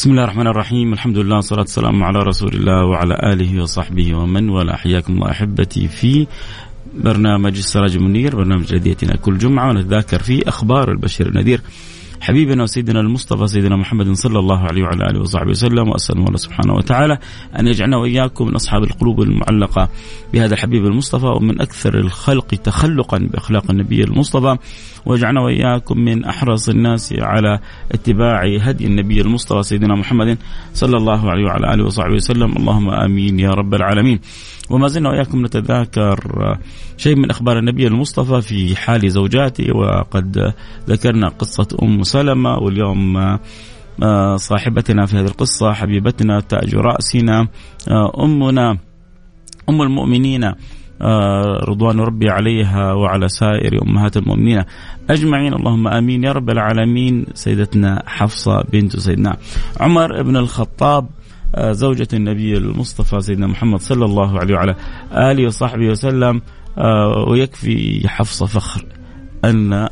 بسم الله الرحمن الرحيم. الحمد لله والصلاة والسلام على رسول الله وعلى آله وصحبه ومن والاه. حياكم الله أحبتي في برنامج السراج المنير برنامج هديتنا كل جمعة ونتذاكر فيه أخبار البشير النذير. حبيبنا وسيدنا المصطفى سيدنا محمد صلى الله عليه وعلى آله وصحبه وسلم وأسأل الله سبحانه وتعالى أن يجعلنا وإياكم من أصحاب القلوب المعلقة بهذا الحبيب المصطفى ومن أكثر الخلق تخلقا بأخلاق النبي المصطفى واجعلنا وإياكم من أحرص الناس على اتباع هدي النبي المصطفى سيدنا محمد صلى الله عليه وعلى آله وصحبه وسلم اللهم آمين يا رب العالمين. وما زلنا وإياكم نتذاكر شيء من أخبار النبي المصطفى في حال زوجاته وقد ذكرنا قصة أم سلمة واليوم آه، صاحبتنا في هذه القصة حبيبتنا تاج رأسنا آه، أمنا أم المؤمنين آه، رضوان ربي عليها وعلى سائر أمهات المؤمنين أجمعين. اللهم آمين يا رب العالمين. سيدتنا حفصة بنت سيدنا عمر بن الخطاب آه، زوجة النبي المصطفى سيدنا محمد صلى الله عليه وعلى آله وصحبه وسلم. آه، ويكفي حفصة فخر أن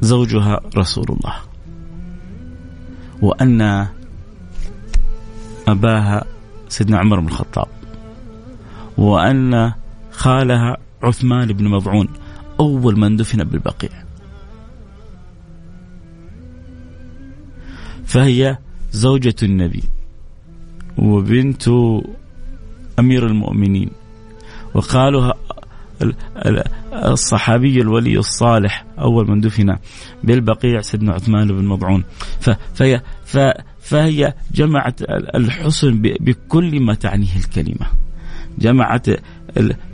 زوجها رسول الله وأن أباها سيدنا عمر بن الخطاب وأن خالها عثمان بن مضعون أول من دفن بالبقيع. فهي زوجة النبي. وبنت أمير المؤمنين وقالوا الصحابي الولي الصالح أول من دفن بالبقيع سيدنا عثمان بن مضعون. فهي فهي جمعت الحسن بكل ما تعنيه الكلمة. جمعت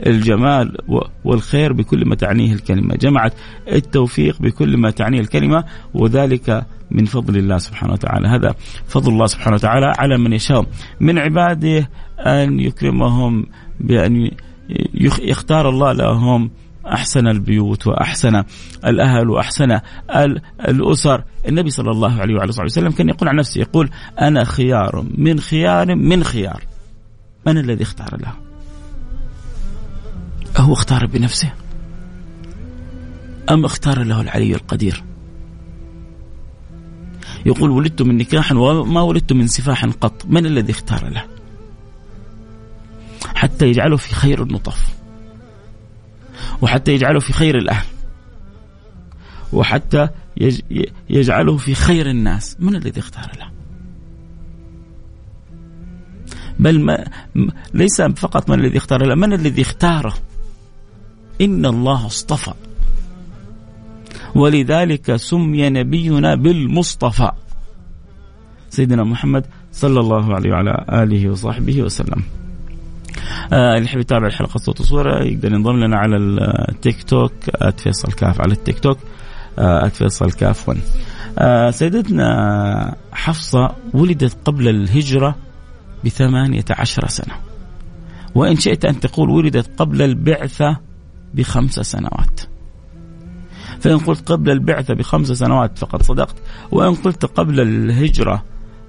الجمال والخير بكل ما تعنيه الكلمة. جمعت التوفيق بكل ما تعنيه الكلمة وذلك من فضل الله سبحانه وتعالى. هذا فضل الله سبحانه وتعالى على من يشاء. من عباده أن يكرمهم بأن يختار الله لهم. أحسن البيوت وأحسن الأهل وأحسن الأسر. النبي صلى الله عليه وعلى صحبه وسلم كان يقول عن نفسه يقول أنا خيار من خيار من خيار. من الذي اختار له؟ هو اختار بنفسه. أم اختار له العلي القدير؟ يقول ولدت من نكاح وما ولدت من سفاح قط. من الذي اختار له؟ حتى يجعله في خير النطف. وحتى يجعله في خير الأهل. وحتى يجعله في خير الناس. من الذي اختار له؟ بل ما ليس فقط من الذي اختار له من الذي اختاره؟ إن الله اصطفى. ولذلك سمي نبينا بالمصطفى. سيدنا محمد صلى الله عليه وعلى آله وصحبه وسلم. آه اللي يحب يتابع الحلقة صوت وصورة يقدر ينضم لنا على التيك توك @فيصل كاف على التيك توك @فيصل كاف 1 آه سيدتنا حفصة ولدت قبل الهجرة بثمانية عشر سنة. وإن شئت أن تقول ولدت قبل البعثة بخمس سنوات. فإن قلت قبل البعثة بخمس سنوات فقد صدقت وإن قلت قبل الهجرة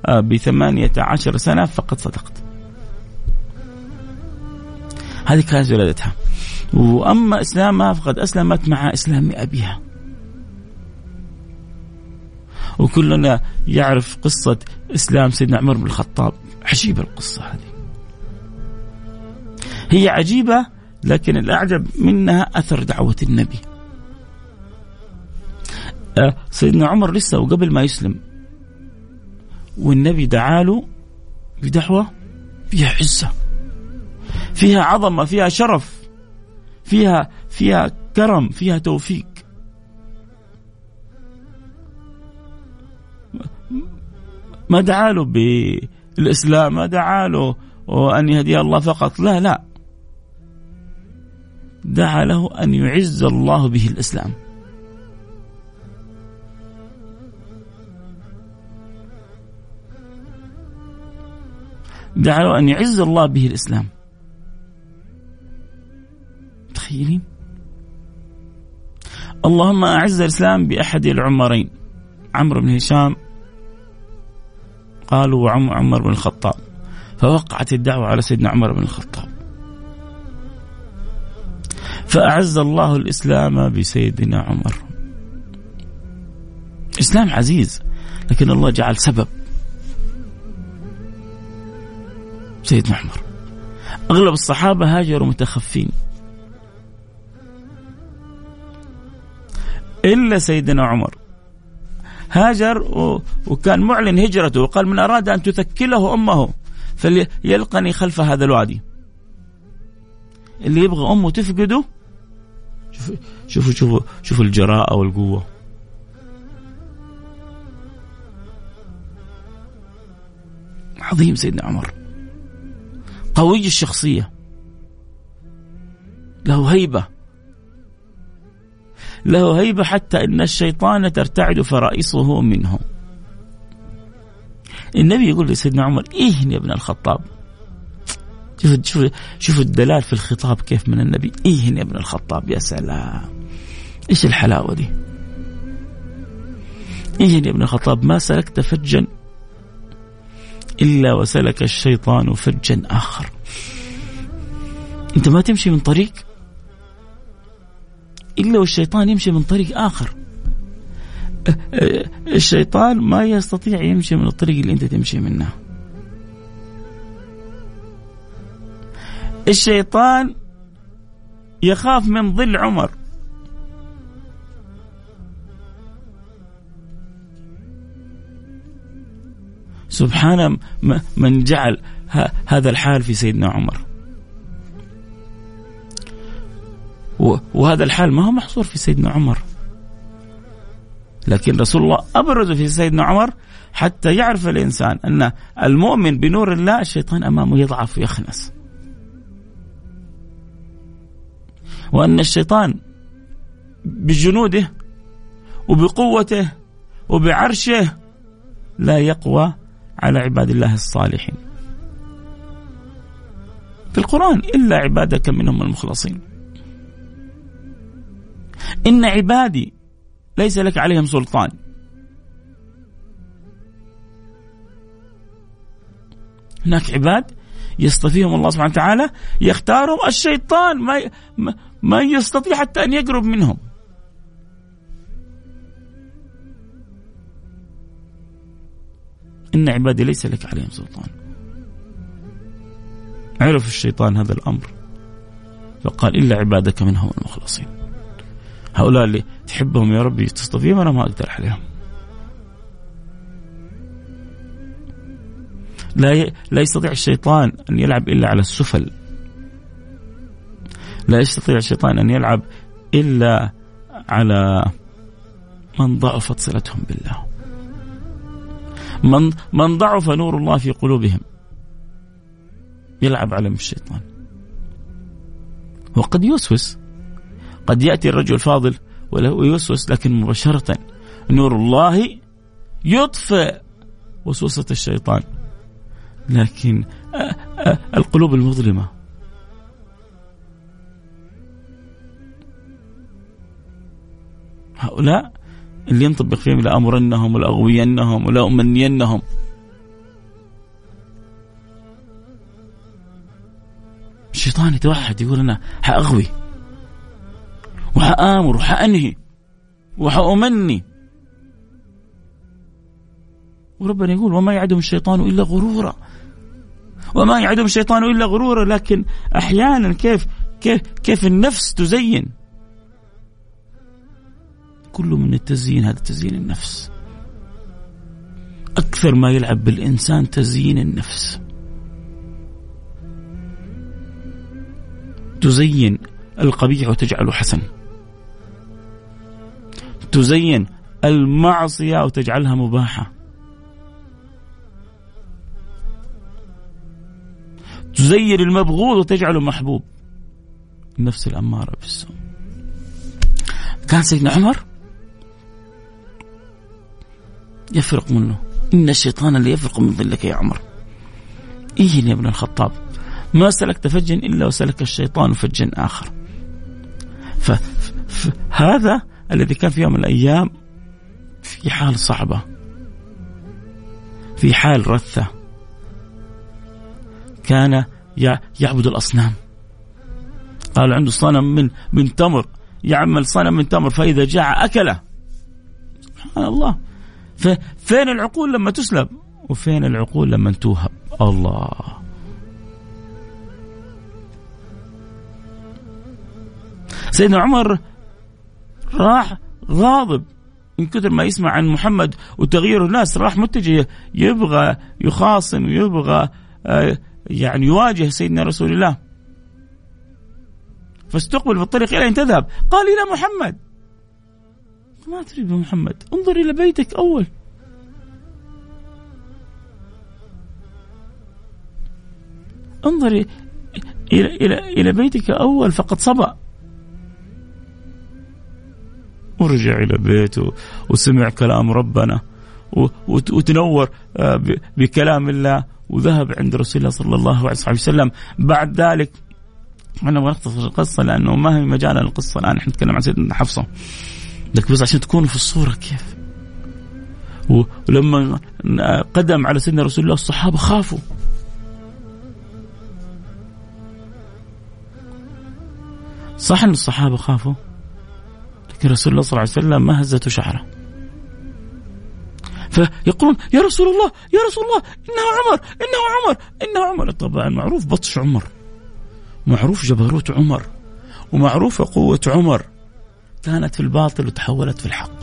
آه، بثمانية عشر سنة فقد صدقت. هذه كانت ولادتها. وأما إسلامها فقد أسلمت مع إسلام أبيها. وكلنا يعرف قصة إسلام سيدنا عمر بن الخطاب. عجيبة القصة هذه. هي عجيبة لكن الأعجب منها أثر دعوة النبي. سيدنا عمر لسه وقبل ما يسلم. والنبي دعاله بدعوة فيها عزة فيها عظمة فيها شرف فيها فيها كرم فيها توفيق. ما دعا له بالإسلام ما دعا له وأن يهدي الله فقط. لا لا. دعا له أن يعز الله به الإسلام. له أن يعز الله به الإسلام. متخيلين؟ اللهم أعز الإسلام بأحد العمرين. عمرو بن هشام قالوا عمر بن الخطاب. فوقعت الدعوة على سيدنا عمر بن الخطاب. فأعز الله الإسلام بسيدنا عمر. إسلام عزيز لكن الله جعل سبب. سيدنا عمر. أغلب الصحابة هاجروا متخفين. إلا سيدنا عمر. هاجر وكان معلن هجرته وقال من أراد أن تثكله أمه فليلقني خلف هذا الوادي. اللي يبغى أمه تفقده شوفوا شوفوا شوفوا الجراءة والقوة. عظيم سيدنا عمر. قوي الشخصية. له هيبة. له هيبة حتى إن الشيطان ترتعد فرائصه منه النبي يقول لسيدنا عمر إيه يا ابن الخطاب. شوف شوف شوف الدلال في الخطاب كيف من النبي. إيه يا ابن الخطاب يا سلام. إيش الحلاوة دي؟ إيه يا ابن الخطاب ما سلكت فجا إلا وسلك الشيطان فجا آخر. أنت ما تمشي من طريق إلا والشيطان يمشي من طريق آخر. الشيطان ما يستطيع يمشي من الطريق اللي أنت تمشي منه. الشيطان يخاف من ظل عمر. سبحان من جعل هذا الحال في سيدنا عمر. وهذا الحال ما هو محصور في سيدنا عمر. لكن رسول الله أبرز في سيدنا عمر حتى يعرف الإنسان أن المؤمن بنور الله الشيطان أمامه يضعف ويخنس. وأن الشيطان بجنوده وبقوته وبعرشه لا يقوى على عباد الله الصالحين. في القرآن إلا عبادك منهم المخلصين. إن عبادي ليس لك عليهم سلطان. هناك عباد يصطفيهم الله سبحانه وتعالى يختارهم الشيطان ما ما يستطيع حتى أن يقرب منهم. إن عبادي ليس لك عليهم سلطان. عرف الشيطان هذا الأمر. فقال إلا عبادك منهم المخلصين. هؤلاء اللي تحبهم يا ربي تصطفيهم أنا ما أقدر عليهم. لا لا يستطيع الشيطان أن يلعب إلا على السفل. لا يستطيع الشيطان أن يلعب إلا على من ضعفت صلتهم بالله. من من ضعف نور الله في قلوبهم. يلعب عليهم الشيطان. وقد يوسوس قد يأتي الرجل الفاضل ويوسوس لكن مباشرة نور الله يطفئ وسوسة الشيطان. لكن القلوب المظلمة. هؤلاء اللي ينطبق فيهم لأمرنهم ولأغوينهم ولأمنينهم. الشيطان يتوحد يقول أنا حأغوي وحآمر وحأنهي وحأمني. وربنا يقول وما يعدهم الشيطان إلا غرورا. وما يعدهم الشيطان إلا غرورا. لكن أحيانا كيف كيف كيف النفس تزين؟ كله من التزيين هذا تزيين النفس. أكثر ما يلعب بالإنسان تزيين النفس. تزين القبيح وتجعله حسن. تزين المعصية وتجعلها مباحة. تزين المبغوض وتجعله محبوب. النفس الأمارة بالسوء كان سيدنا عمر يفرق منه. إن الشيطان اللي يفرق من ظلك يا عمر. إيه يا ابن الخطاب؟ ما سلكت فجا إلا وسلك الشيطان فجا آخر. فهذا الذي كان في يوم من الأيام في حال صعبة. في حال رثة. كان يعبد الأصنام. قال عنده صنم من من تمر. يعمل صنم من تمر فإذا جاع أكله. سبحان الله. فين العقول لما تسلب؟ وفين العقول لما توهب؟ الله. سيدنا عمر راح غاضب من كثر ما يسمع عن محمد وتغيير الناس راح متجه يبغى يخاصم ويبغى آه، يعني يواجه سيدنا رسول الله. فاستقبل في الطريق إلى أن تذهب. قال إلى محمد. ما تريد بمحمد انظر إلى بيتك أول. انظر إلى إلى إلى بيتك أول فقد صبأ. ورجع إلى بيته وسمع كلام ربنا. وتنور آه، بكلام الله. وذهب عند رسول الله صلى الله عليه وسلم. بعد ذلك أنا نختصر القصة لأنه ما هي مجال القصة الآن. إحنا نتكلم عن سيدنا حفصة. لك بس عشان تكونوا في الصورة كيف. ولما قدم على سيدنا رسول الله الصحابة خافوا. صح إن الصحابة خافوا؟ لكن رسول الله صلى الله عليه وسلم ما هزته شعره. فيقولون يا رسول الله يا رسول الله إنه عمر إنه عمر إنه عمر. طبعا معروف بطش عمر. معروف جبروت عمر. ومعروفة قوة عمر. كانت في الباطل وتحولت في الحق.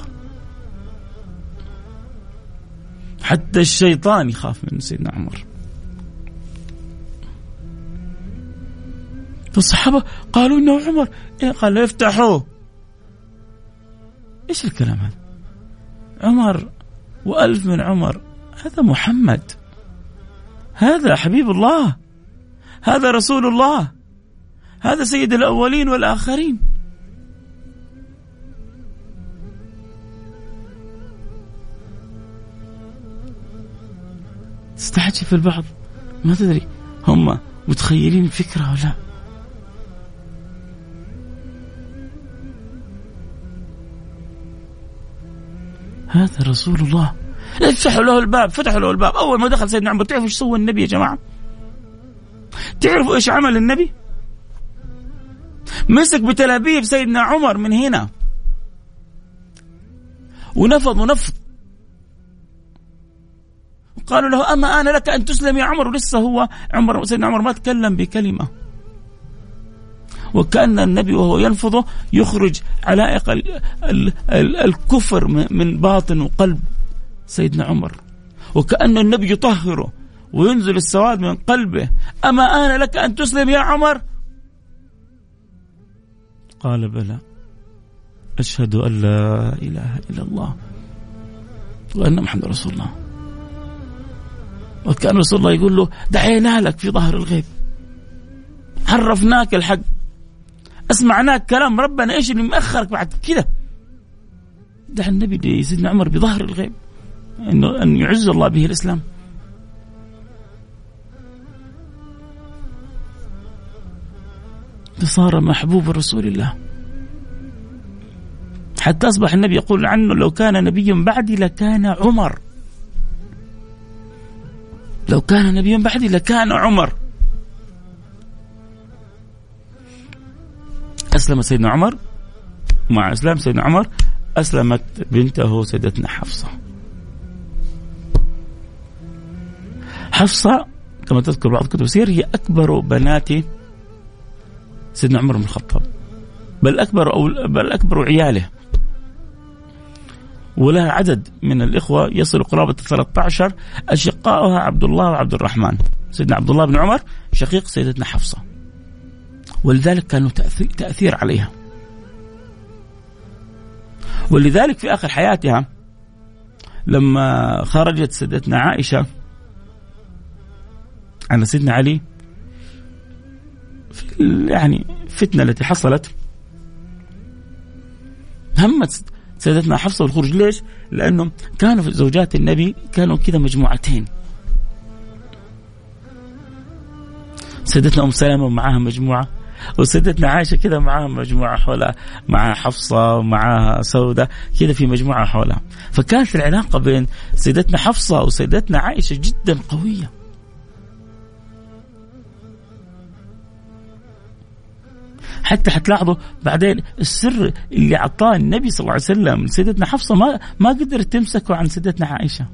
حتى الشيطان يخاف من سيدنا عمر. فالصحابة قالوا إنه عمر. إيه قال افتحوه إيش الكلام هذا؟ عمر وألف من عمر. هذا محمد. هذا حبيب الله. هذا رسول الله. هذا سيد الأولين والآخرين. تستعجب البعض. ما تدري هم متخيلين الفكرة أو لا. هذا رسول الله. افتحوا له الباب فتحوا له الباب. أول ما دخل سيدنا عمر تعرفوا إيش سوى النبي يا جماعة؟ تعرفوا إيش عمل النبي؟ مسك بتلابيب سيدنا عمر من هنا. ونفض ونفض. قالوا له أما أنا لك أن تسلم يا عمر؟ ولسه هو عمر سيدنا عمر ما تكلم بكلمة. وكأن النبي وهو ينفضه يخرج علائق ال ال ال الكفر من باطن وقلب سيدنا عمر. وكأن النبي يطهره وينزل السواد من قلبه. أما آن لك أن تسلم يا عمر؟ قال بلى. أشهد أن لا إله إلا الله وأن محمد رسول الله. وكان رسول الله يقول له دعينا لك في ظهر الغيب. عرفناك الحق. اسمعناك كلام. ربنا إيش اللي مأخرك بعد كذا دع النبي سيدنا عمر بظهر الغيب. إنه أن يعز الله به الإسلام. فصار محبوب رسول الله. حتى أصبح النبي يقول عنه لو كان نبي بعدي لكان عمر. لو كان نبي بعدي لكان عمر. أسلم سيدنا عمر. مع إسلام سيدنا عمر أسلمت بنته سيدتنا حفصة. حفصة كما تذكر بعض كتب السير هي أكبر بنات سيدنا عمر بن الخطاب. بل أكبر أو بل أكبر عياله. ولها عدد من الإخوة يصل قرابة 13 أشقائها عبد الله وعبد الرحمن. سيدنا عبد الله بن عمر شقيق سيدتنا حفصة. ولذلك كانوا تأثير عليها. ولذلك في آخر حياتها لما خرجت سيدتنا عائشة على سيدنا علي في يعني فتنة التي حصلت همت سيدتنا حفصة بالخروج ليش؟ لأنه كانوا في زوجات النبي كانوا كذا مجموعتين. سيدتنا أم سلمة ومعاها مجموعة وسيدتنا عائشة كذا معاها مجموعة حولها معها حفصة ومعها سودة كذا في مجموعة حولها. فكانت العلاقة بين سيدتنا حفصة وسيدتنا عائشة جدا قوية. حتى حتلاحظوا بعدين السر اللي أعطاه النبي صلى الله عليه وسلم سيدتنا حفصة ما ما قدرت تمسكه عن سيدتنا عائشة.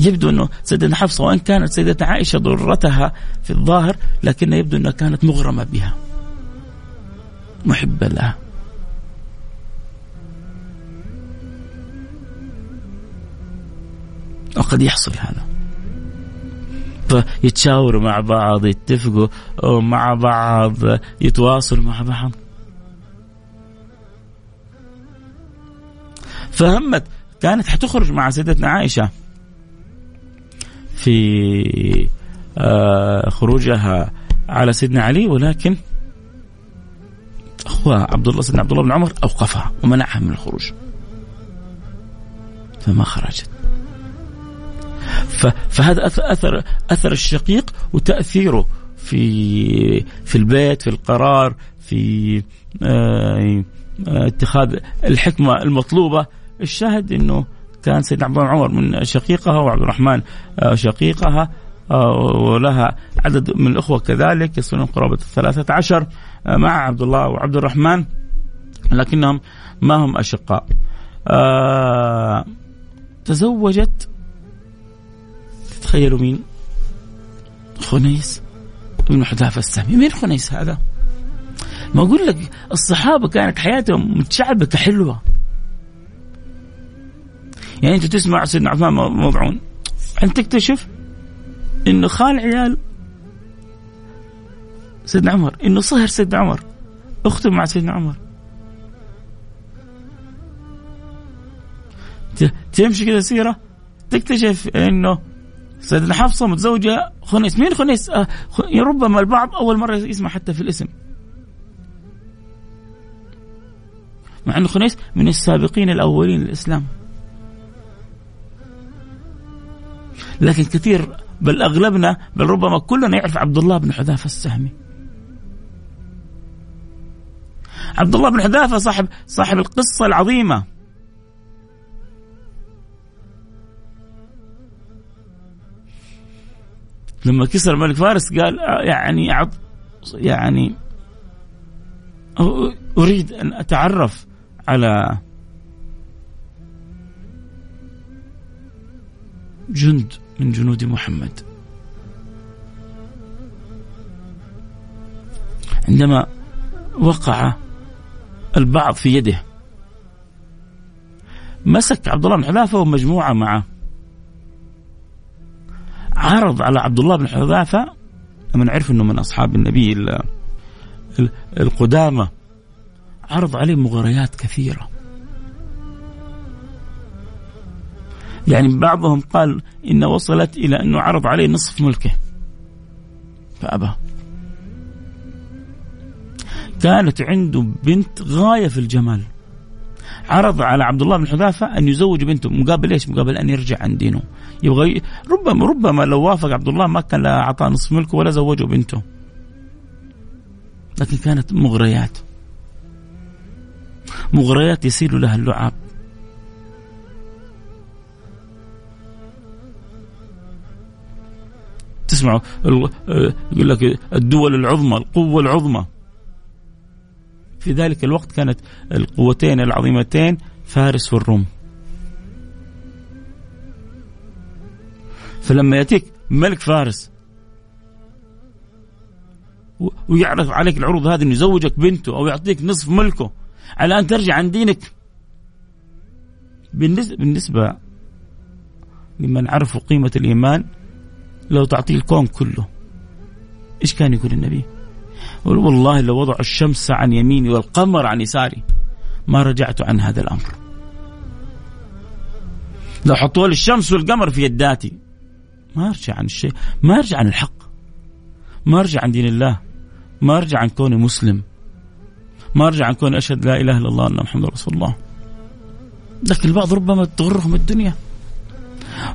يبدو أنه سيدنا حفصة وإن كانت سيدتنا عائشة ضرتها في الظاهر لكن يبدو أنها كانت مغرمة بها. محبة لها. وقد يحصل هذا. فيتشاوروا مع بعض يتفقوا مع بعض يتواصلوا مع بعض. فهمت كانت حتخرج مع سيدتنا عائشة في آه، خروجها على سيدنا علي ولكن أخوها عبد الله سيدنا عبد الله بن عمر أوقفها ومنعها من الخروج. فما خرجت. فهذا أثر أثر الشقيق وتأثيره في في البيت في القرار في آه، اتخاذ الحكمة المطلوبة. الشاهد إنه كان سيدنا عبد الله عمر من شقيقها وعبد الرحمن آه، شقيقها آه، ولها عدد من الأخوة كذلك يصلون قرابة الثلاثة عشر مع عبد الله وعبد الرحمن لكنهم ما هم أشقاء. تزوجت تخيلوا مين؟ خنيس. بن حذافة السامي؟ مين خنيس هذا؟ ما أقول لك الصحابة كانت حياتهم متشعبكة حلوة يعني أنت تسمع سيدنا عثمان مضعون أنت تكتشف إنه خال عيال سيدنا عمر إنه صهر سيدنا عمر أخته مع سيدنا عمر. تمشي كذا سيرة تكتشف إنه سيدنا حفصة متزوجة خنيس مين خنيس آه ربما البعض أول مرة يسمع حتى في الاسم مع انه خنيس من السابقين الأولين للإسلام لكن كثير بل أغلبنا بل ربما كلنا يعرف عبد الله بن حذافة السهمي. عبد الله بن حذافة صاحب صاحب القصة العظيمة. لما كسر ملك فارس قال يعني عض يعني أريد أن أتعرف على جند من جنود محمد. عندما وقع البعض في يده مسك عبد الله بن حذافه ومجموعة معه. عرض على عبد الله بن حذافة لما عرف إنه من أصحاب النبي القدامى عرض عليه مغريات كثيرة. يعني بعضهم قال إن وصلت إلى أنه عرض عليه نصف ملكه. فأبى. كانت عنده بنت غاية في الجمال. عرض على عبد الله بن حذافة أن يزوج بنته. مقابل إيش؟ مقابل أن يرجع عن دينه. يبغى ربما ربما لو وافق عبد الله ما كان لا أعطاه نصف ملكه ولا زوجه بنته. لكن كانت مغريات. مغريات يسيل لها اللعاب. تسمعوا يقول لك الدول العظمى القوة العظمى. في ذلك الوقت كانت القوتين العظيمتين فارس والروم فلما يأتيك ملك فارس ويعرض عليك العروض هذه إنه يزوجك بنته أو يعطيك نصف ملكه على أن ترجع عن دينك بالنسبة لمن عرفوا قيمة الإيمان لو تعطيه الكون كله إيش كان يقول النبي؟ والله لو وضعوا الشمس عن يميني والقمر عن يساري ما رجعت عن هذا الأمر. لو حطوا لي الشمس والقمر في يداتي ما أرجع عن الشيء، ما أرجع عن الحق. ما أرجع عن دين الله. ما أرجع عن كوني مسلم. ما أرجع عن كوني أشهد لا إله إلا الله ان محمد رسول الله. لكن البعض ربما تغرهم الدنيا.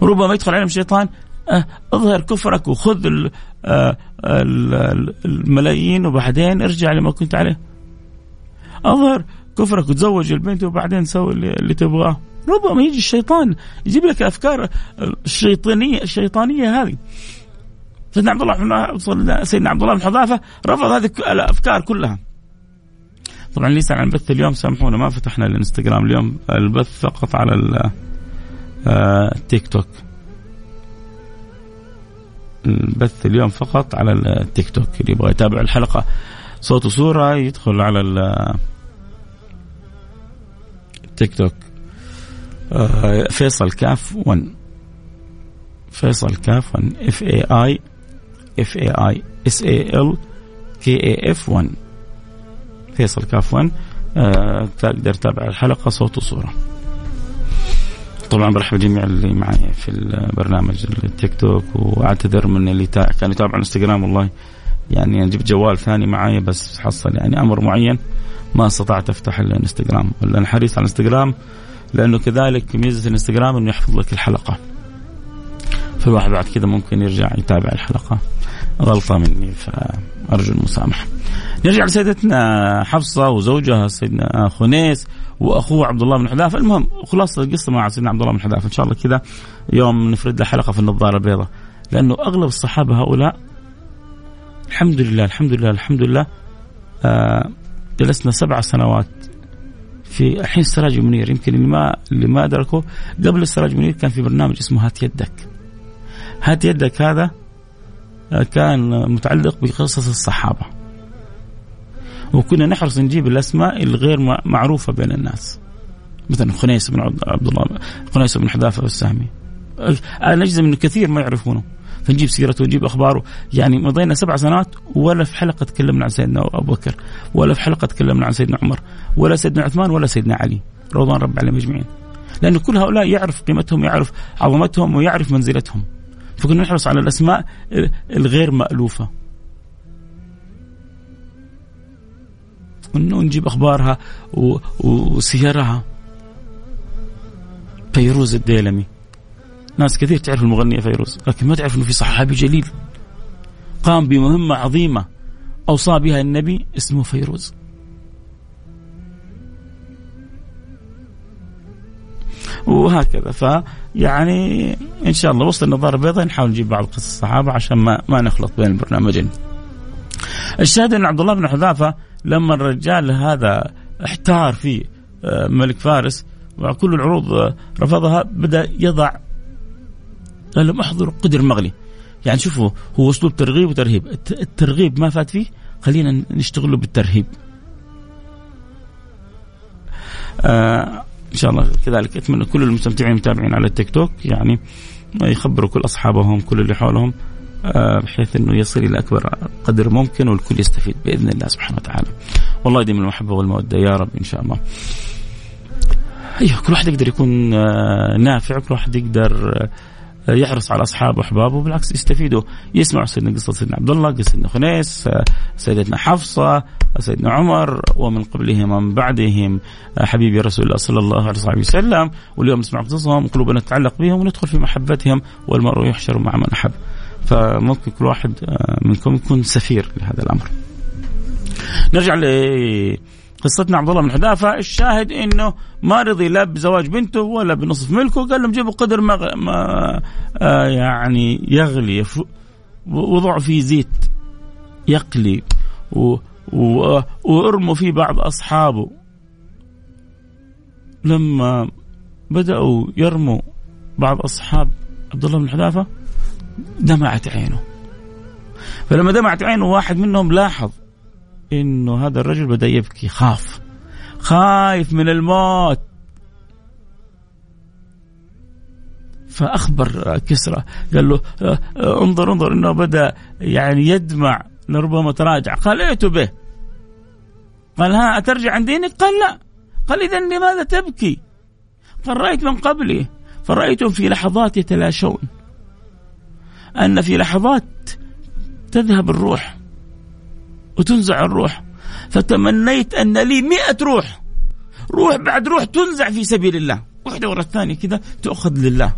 ربما يدخل عليهم الشيطان أه، اظهر كفرك وخذ الملايين وبعدين ارجع لما كنت عليه. أظهر كفرك وتزوج البنت وبعدين سوي اللي تبغاه. ربما يجي الشيطان يجيب لك الافكار الشيطانيه الشيطانية هذه. سيدنا عبد الله سيدنا عبد الله بن حذافة رفض هذه الأفكار كلها. طبعا يسال عن البث اليوم سامحونا ما فتحنا الإنستغرام اليوم. البث فقط على التيك توك. البث اليوم فقط على التيك توك. اللي يبغى يتابع الحلقة صوت وصورة يدخل على التيك توك. آه، فيصل كاف 1 فيصل كاف 1 F A I F A I S A L K A F 1 فيصل كاف 1 آه، تقدر تتابع الحلقة صوت وصورة. طبعا برحب جميع اللي معي في البرنامج التيك توك وأعتذر من اللي تا... كان يتابع الإنستغرام والله. يعني جبت جوال ثاني معي بس حصل يعني أمر معين ما استطعت أفتح الإنستغرام. أنا حريص على الإنستغرام لأنه كذلك ميزة الإنستغرام إنه يحفظ لك الحلقة. فالواحد بعد كذا ممكن يرجع يتابع الحلقة. غلطة مني فأرجو المسامحة. نرجع لسيدتنا حفصة وزوجها سيدنا خنيس. وأخوه عبد الله بن حذافة. المهم خلاصة القصة مع سيدنا عبد الله بن حذافة. إن شاء الله كذا يوم نفرد له حلقة في النظارة البيضاء. لأنه أغلب الصحابة هؤلاء الحمد لله الحمد لله الحمد لله آه جلسنا سبع سنوات في الحين السراج المنير يمكن اللي ما اللي ما أدركه قبل السراج المنير كان في برنامج اسمه هات يدك. هات يدك هذا آه، كان متعلق بقصص الصحابة. وكنا نحرص نجيب الأسماء الغير معروفة بين الناس. مثلا خنيس بن عبد الله خنيس بن حذافة السهمي. أنا أجزم انه كثير ما يعرفونه. فنجيب سيرته ونجيب أخباره. يعني مضينا سبع سنوات ولا في حلقة تكلمنا عن سيدنا أبو بكر ولا في حلقة تكلمنا عن سيدنا عمر ولا سيدنا عثمان ولا سيدنا علي. رضوان رب عليهم اجمعين لأنه كل هؤلاء يعرف قيمتهم يعرف عظمتهم ويعرف منزلتهم. فكنا نحرص على الأسماء الغير مألوفة. انه نجيب أخبارها وسيرها فيروز الديلمي. ناس كثير تعرف المغنية فيروز لكن ما تعرف إنه في صحابي جليل. قام بمهمة عظيمة أوصى بها النبي اسمه فيروز. وهكذا فيعني إن شاء الله وسط النظاره البيضاء نحاول نجيب بعض قصص الصحابة عشان ما ما نخلط بين البرنامجين. الشاهد أن عبد الله بن حذافة لما الرجال هذا احتار في آه، ملك فارس وكل العروض آه، رفضها بدأ يضع قال لهم احضروا قدر مغلي يعني شوفوا هو أسلوب ترغيب وترهيب. الترغيب ما فات فيه خلينا نشتغل بالترهيب. آه إن شاء الله كذلك أتمنى كل المستمتعين المتابعين على التيك توك يعني يخبروا كل أصحابهم كل اللي حولهم. بحيث إنه يصل إلى أكبر قدر ممكن والكل يستفيد بإذن الله سبحانه وتعالى. والله يديم المحبة والمودة يا رب إن شاء الله. أيوه كل واحد يقدر يكون آه نافع، كل واحد يقدر آه يحرص على أصحابه وأحبابه بالعكس يستفيدوا يسمعوا سيدنا قصة سيدنا عبد الله قصة سيدنا خنيس سيدتنا حفصة سيدنا عمر ومن قبلهم ومن بعدهم حبيبي رسول الله صلى الله عليه وسلم واليوم نسمع قصصهم وقلوبنا تتعلق بهم وندخل في محبتهم والمرء يحشر مع من أحب فممكن كل واحد منكم يكون سفير لهذا الأمر. نرجع ل قصتنا. عبد الله بن حذافة الشاهد إنه ما رضي لا بزواج بنته ولا بنصف ملكه. قال لهم جيبوا قدر ما, ما آه يعني يغلي وضعوا فيه زيت يقلي و وأرموا فيه بعض أصحابه. لما بدأوا يرموا بعض أصحاب عبد الله بن حذافة دمعت عينه. فلما دمعت عينه واحد منهم لاحظ إنه هذا الرجل بدأ يبكي خاف خايف من الموت. فأخبر كسرى قال له انظر انظر إنه بدأ يعني يدمع لربما تراجع. قال ائت به. قال ها أترجع عن دينك؟ قال لا. قال إذا لماذا تبكي؟ قال رأيت من قبلي. فرأيتهم في لحظات يتلاشون. أن في لحظات تذهب الروح وتنزع الروح. فتمنيت أن لي مئة روح. روح بعد روح تنزع في سبيل الله. واحدة ورا الثانية كذا تؤخذ لله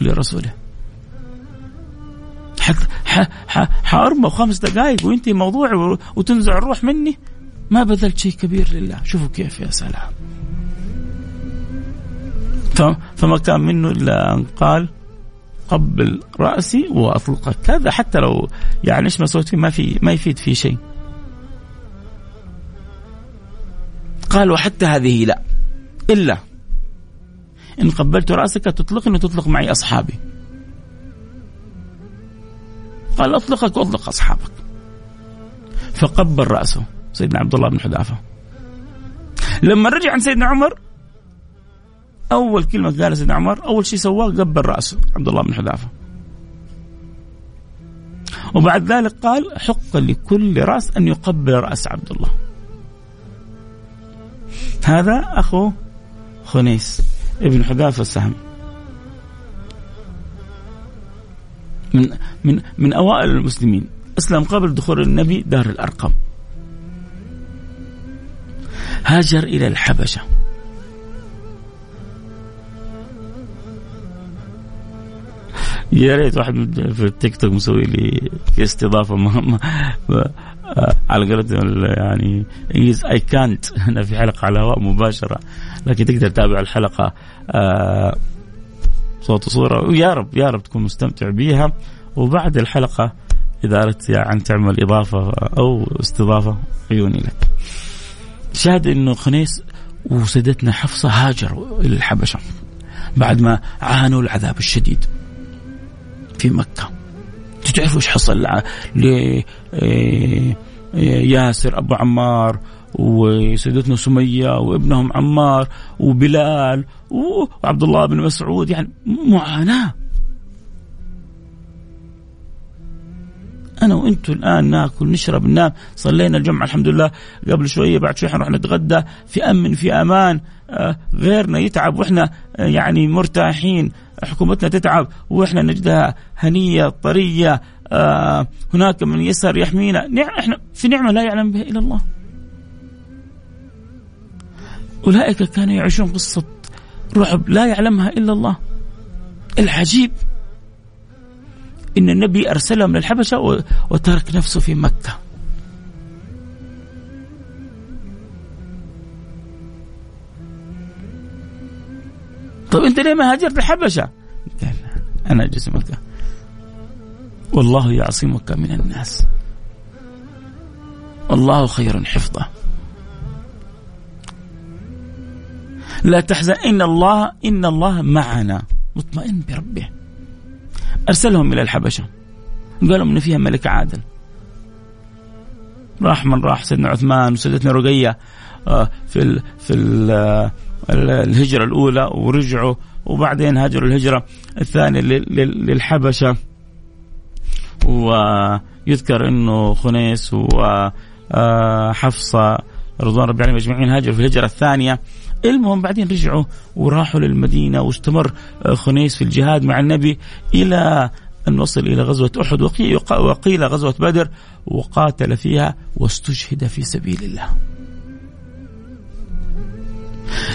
ولرسوله. حأرمى خمس دقائق وينتهي موضوع وتنزع الروح مني. ما بذلت شيء كبير لله. شوفوا كيف يا سلام. فما كان منه إلا أن قال قبل رأسي وأطلقك كذا حتى لو يعني إيش ما سويت ما في ما يفيد في شيء. قال وحتى هذه لا. إلا إن قبلت رأسك تطلقني وتطلق معي أصحابي. قال أطلقك وأطلق أصحابك. فقبل رأسه سيدنا عبد الله بن حذافة. لما رجع عن سيدنا عمر أول كلمة قالها سيدنا عمر أول شيء سواه قبل رأسه عبد الله بن حذافة. وبعد ذلك قال حق لكل رأس أن يقبل رأس عبد الله. هذا أخو خنيس ابن حذافة السهمي من من من أوائل المسلمين. أسلم قبل دخول النبي دار الأرقم هاجر إلى الحبشة. يا ريت واحد في التيك توك مسوي لي استضافة مهمه على قولتهم يعني انجليز اي كانت أنا في حلقة على الهواء مباشرة. لكن تقدر تتابع الحلقة آه، صوت وصورة. ويا رب يا رب تكون مستمتع بيها. وبعد الحلقة إذا أردت يعني تعمل إضافة أو استضافة عيوني لك. شاهد إنه خنيس وسيدتنا حفصة هاجروا إلى الحبشة بعد ما عانوا العذاب الشديد. في مكة. تعرفوا إيش حصل لياسر أبو عمار وسيدتنا سمية وابنهم عمار وبلال وعبد الله بن مسعود يعني معاناة. أنا وأنتم الآن ناكل نشرب ننام. صلينا الجمعة الحمد لله. قبل شوية بعد شوية حنروح نتغدى. في أمن في أمان. آه، غيرنا يتعب وإحنا آه، يعني مرتاحين. حكومتنا تتعب وإحنا نجدها هنية طرية آه هناك من يسر يحمينا. نعم إحنا في نعمة لا يعلم بها إلا الله. أولئك كانوا يعيشون قصه رعب لا يعلمها إلا الله. العجيب إن النبي أرسلهم للحبشة وترك نفسه في مكة. طيب أنت ليه ما هاجرت الحبشة؟ قال أنا جسمك. والله يعصمك من الناس. الله خير حفظه. لا تحزن إن الله إن الله معنا. مطمئن بربه. أرسلهم إلى الحبشة. قال لهم إن فيها ملك عادل. راح من راح سيدنا عثمان وسيدتنا رقية آه، في ال في ال الهجرة الأولى ورجعوا وبعدين هاجروا الهجرة الثانية للحبشة. ويذكر أنه خنيس وحفصة رضوان ربي عليهم أجمعين هاجروا في الهجرة الثانية. المهم بعدين رجعوا وراحوا للمدينة واستمر خنيس في الجهاد مع النبي إلى أن وصل إلى غزوة أحد. وقيل غزوة بدر وقاتل فيها واستشهد في سبيل الله.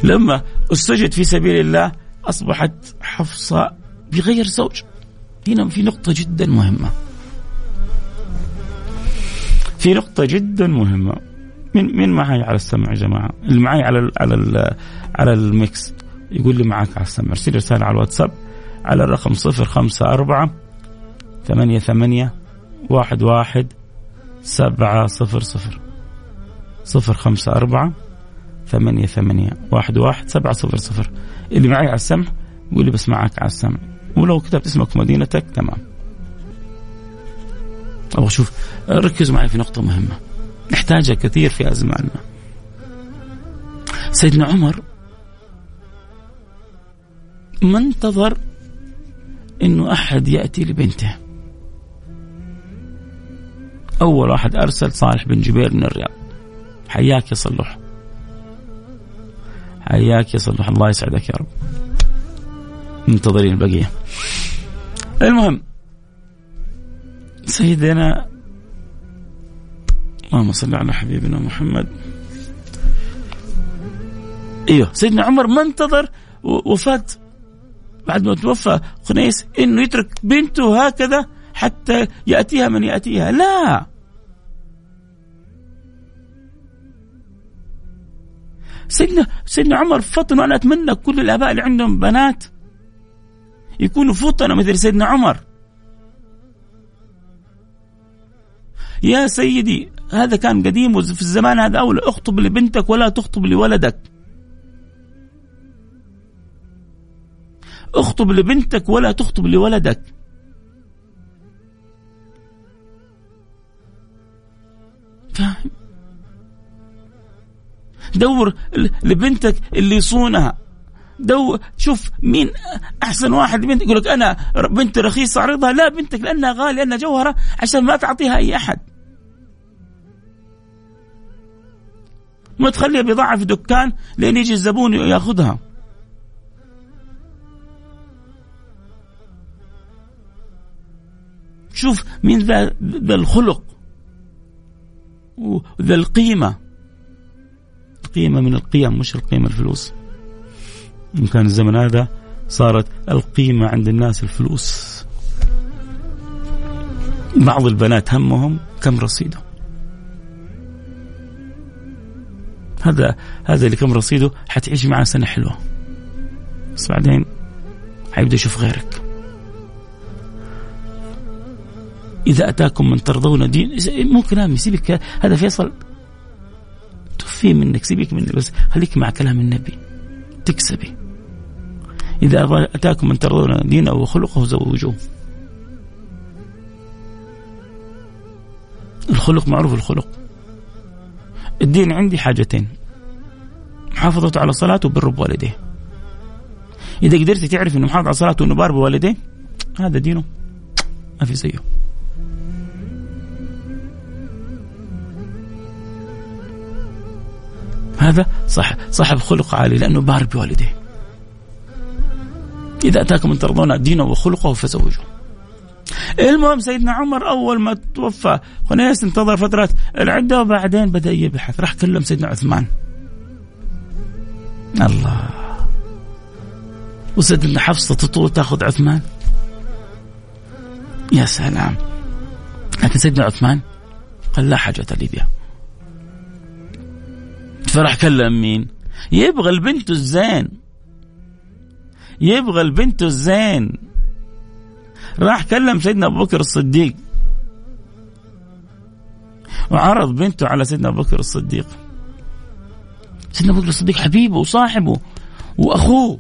لما استشهد في سبيل الله أصبحت حفصة بغير زوج. هنا في نقطة جدا مهمة. في نقطة جدا مهمة. من من معي على السمع يا جماعة؟ اللي معي على ال على ال على الميكس. يقول لي معك على السمع. ارسل رسالة على الواتساب على الرقم 054 ثمانية ثمانية واحد واحد سبعة صفر صفر. صفر خمسة أربعة ثمانية ثمانية واحد واحد سبعة صفر صفر. اللي معي على السمع يقول لي بس معك على السمع. ولو كتبت اسمك ومدينتك تمام. أو شوف ركزوا معي في نقطة مهمة. نحتاجها كثير في أزماننا. سيدنا عمر ما انتظر إنه أحد يأتي لبنته. أول واحد أرسل صالح بن جبير من الرياض. حياك يا صلح حياك يا صلح الله يسعدك يا رب. منتظرين البقية. المهم سيدنا اللهم صل على حبيبنا محمد. إيوه سيدنا عمر ما انتظر وفاة. بعد ما توفى خنيس إنه يترك بنته هكذا حتى يأتيها من يأتيها. لا! سيدنا سيدنا عمر فطن وأنا أتمنى كل الآباء اللي عندهم بنات يكونوا فطنه مثل سيدنا عمر. يا سيدي هذا كان قديم وفي الزمان هذا أولى اخطب لبنتك ولا تخطب لولدك. اخطب لبنتك ولا تخطب لولدك. فاهم؟ دور لبنتك اللي يصونها. دو شوف مين أحسن واحد بنت يقول لك أنا بنت رخيصة اعرضها لا بنتك لأنها غالية لأنها جوهرة عشان ما تعطيها أي أحد. ما تخليها بضاعة في دكان لين يجي الزبون ياخذها. شوف مين ذا, ذا الخلق وذا القيمة. القيمة من القيم مش القيمة الفلوس. إن كان الزمن هذا صارت القيمة عند الناس الفلوس. بعض البنات همهم كم رصيدهم هذا هذا اللي كم رصيده حتعيش معاه سنة حلوة. بس بعدين حيبدأ يشوف غيرك. إذا أتاكم من ترضون دين مو كلامي سيبك هذا فيصل تفيه منك سيبك منك بس خليك مع كلام النبي. تكسبي. إذا أتاكم من ترضون دينه وخلقه زوجوه. الخلق معروف الخلق. الدين عندي حاجتين. محافظته على صلاته وبر بوالديه. إذا قدرت تعرف أنه محافظ على صلاته وأنه بار بوالديه هذا دينه. ما في زيه. هذا صح صاحب خلق عالي لأنه بار بوالديه إذا أتاكم من ترضون دينه وخلقه فزوجوه المهم سيدنا عمر أول ما توفى خنيس انتظر فترة العدة وبعدين بدأ يبحث. راح كلم سيدنا عثمان. الله. وسيدنا حفصة تطول تأخذ عثمان. يا سلام. لكن سيدنا عثمان قال لا حاجة لي بها فراح كلم مين يبغى البنت الزين. يبغى البنت الزين. راح كلم سيدنا أبو بكر الصديق. وعرض بنته على سيدنا أبو بكر الصديق. سيدنا أبو بكر الصديق حبيبه وصاحبه وأخوه.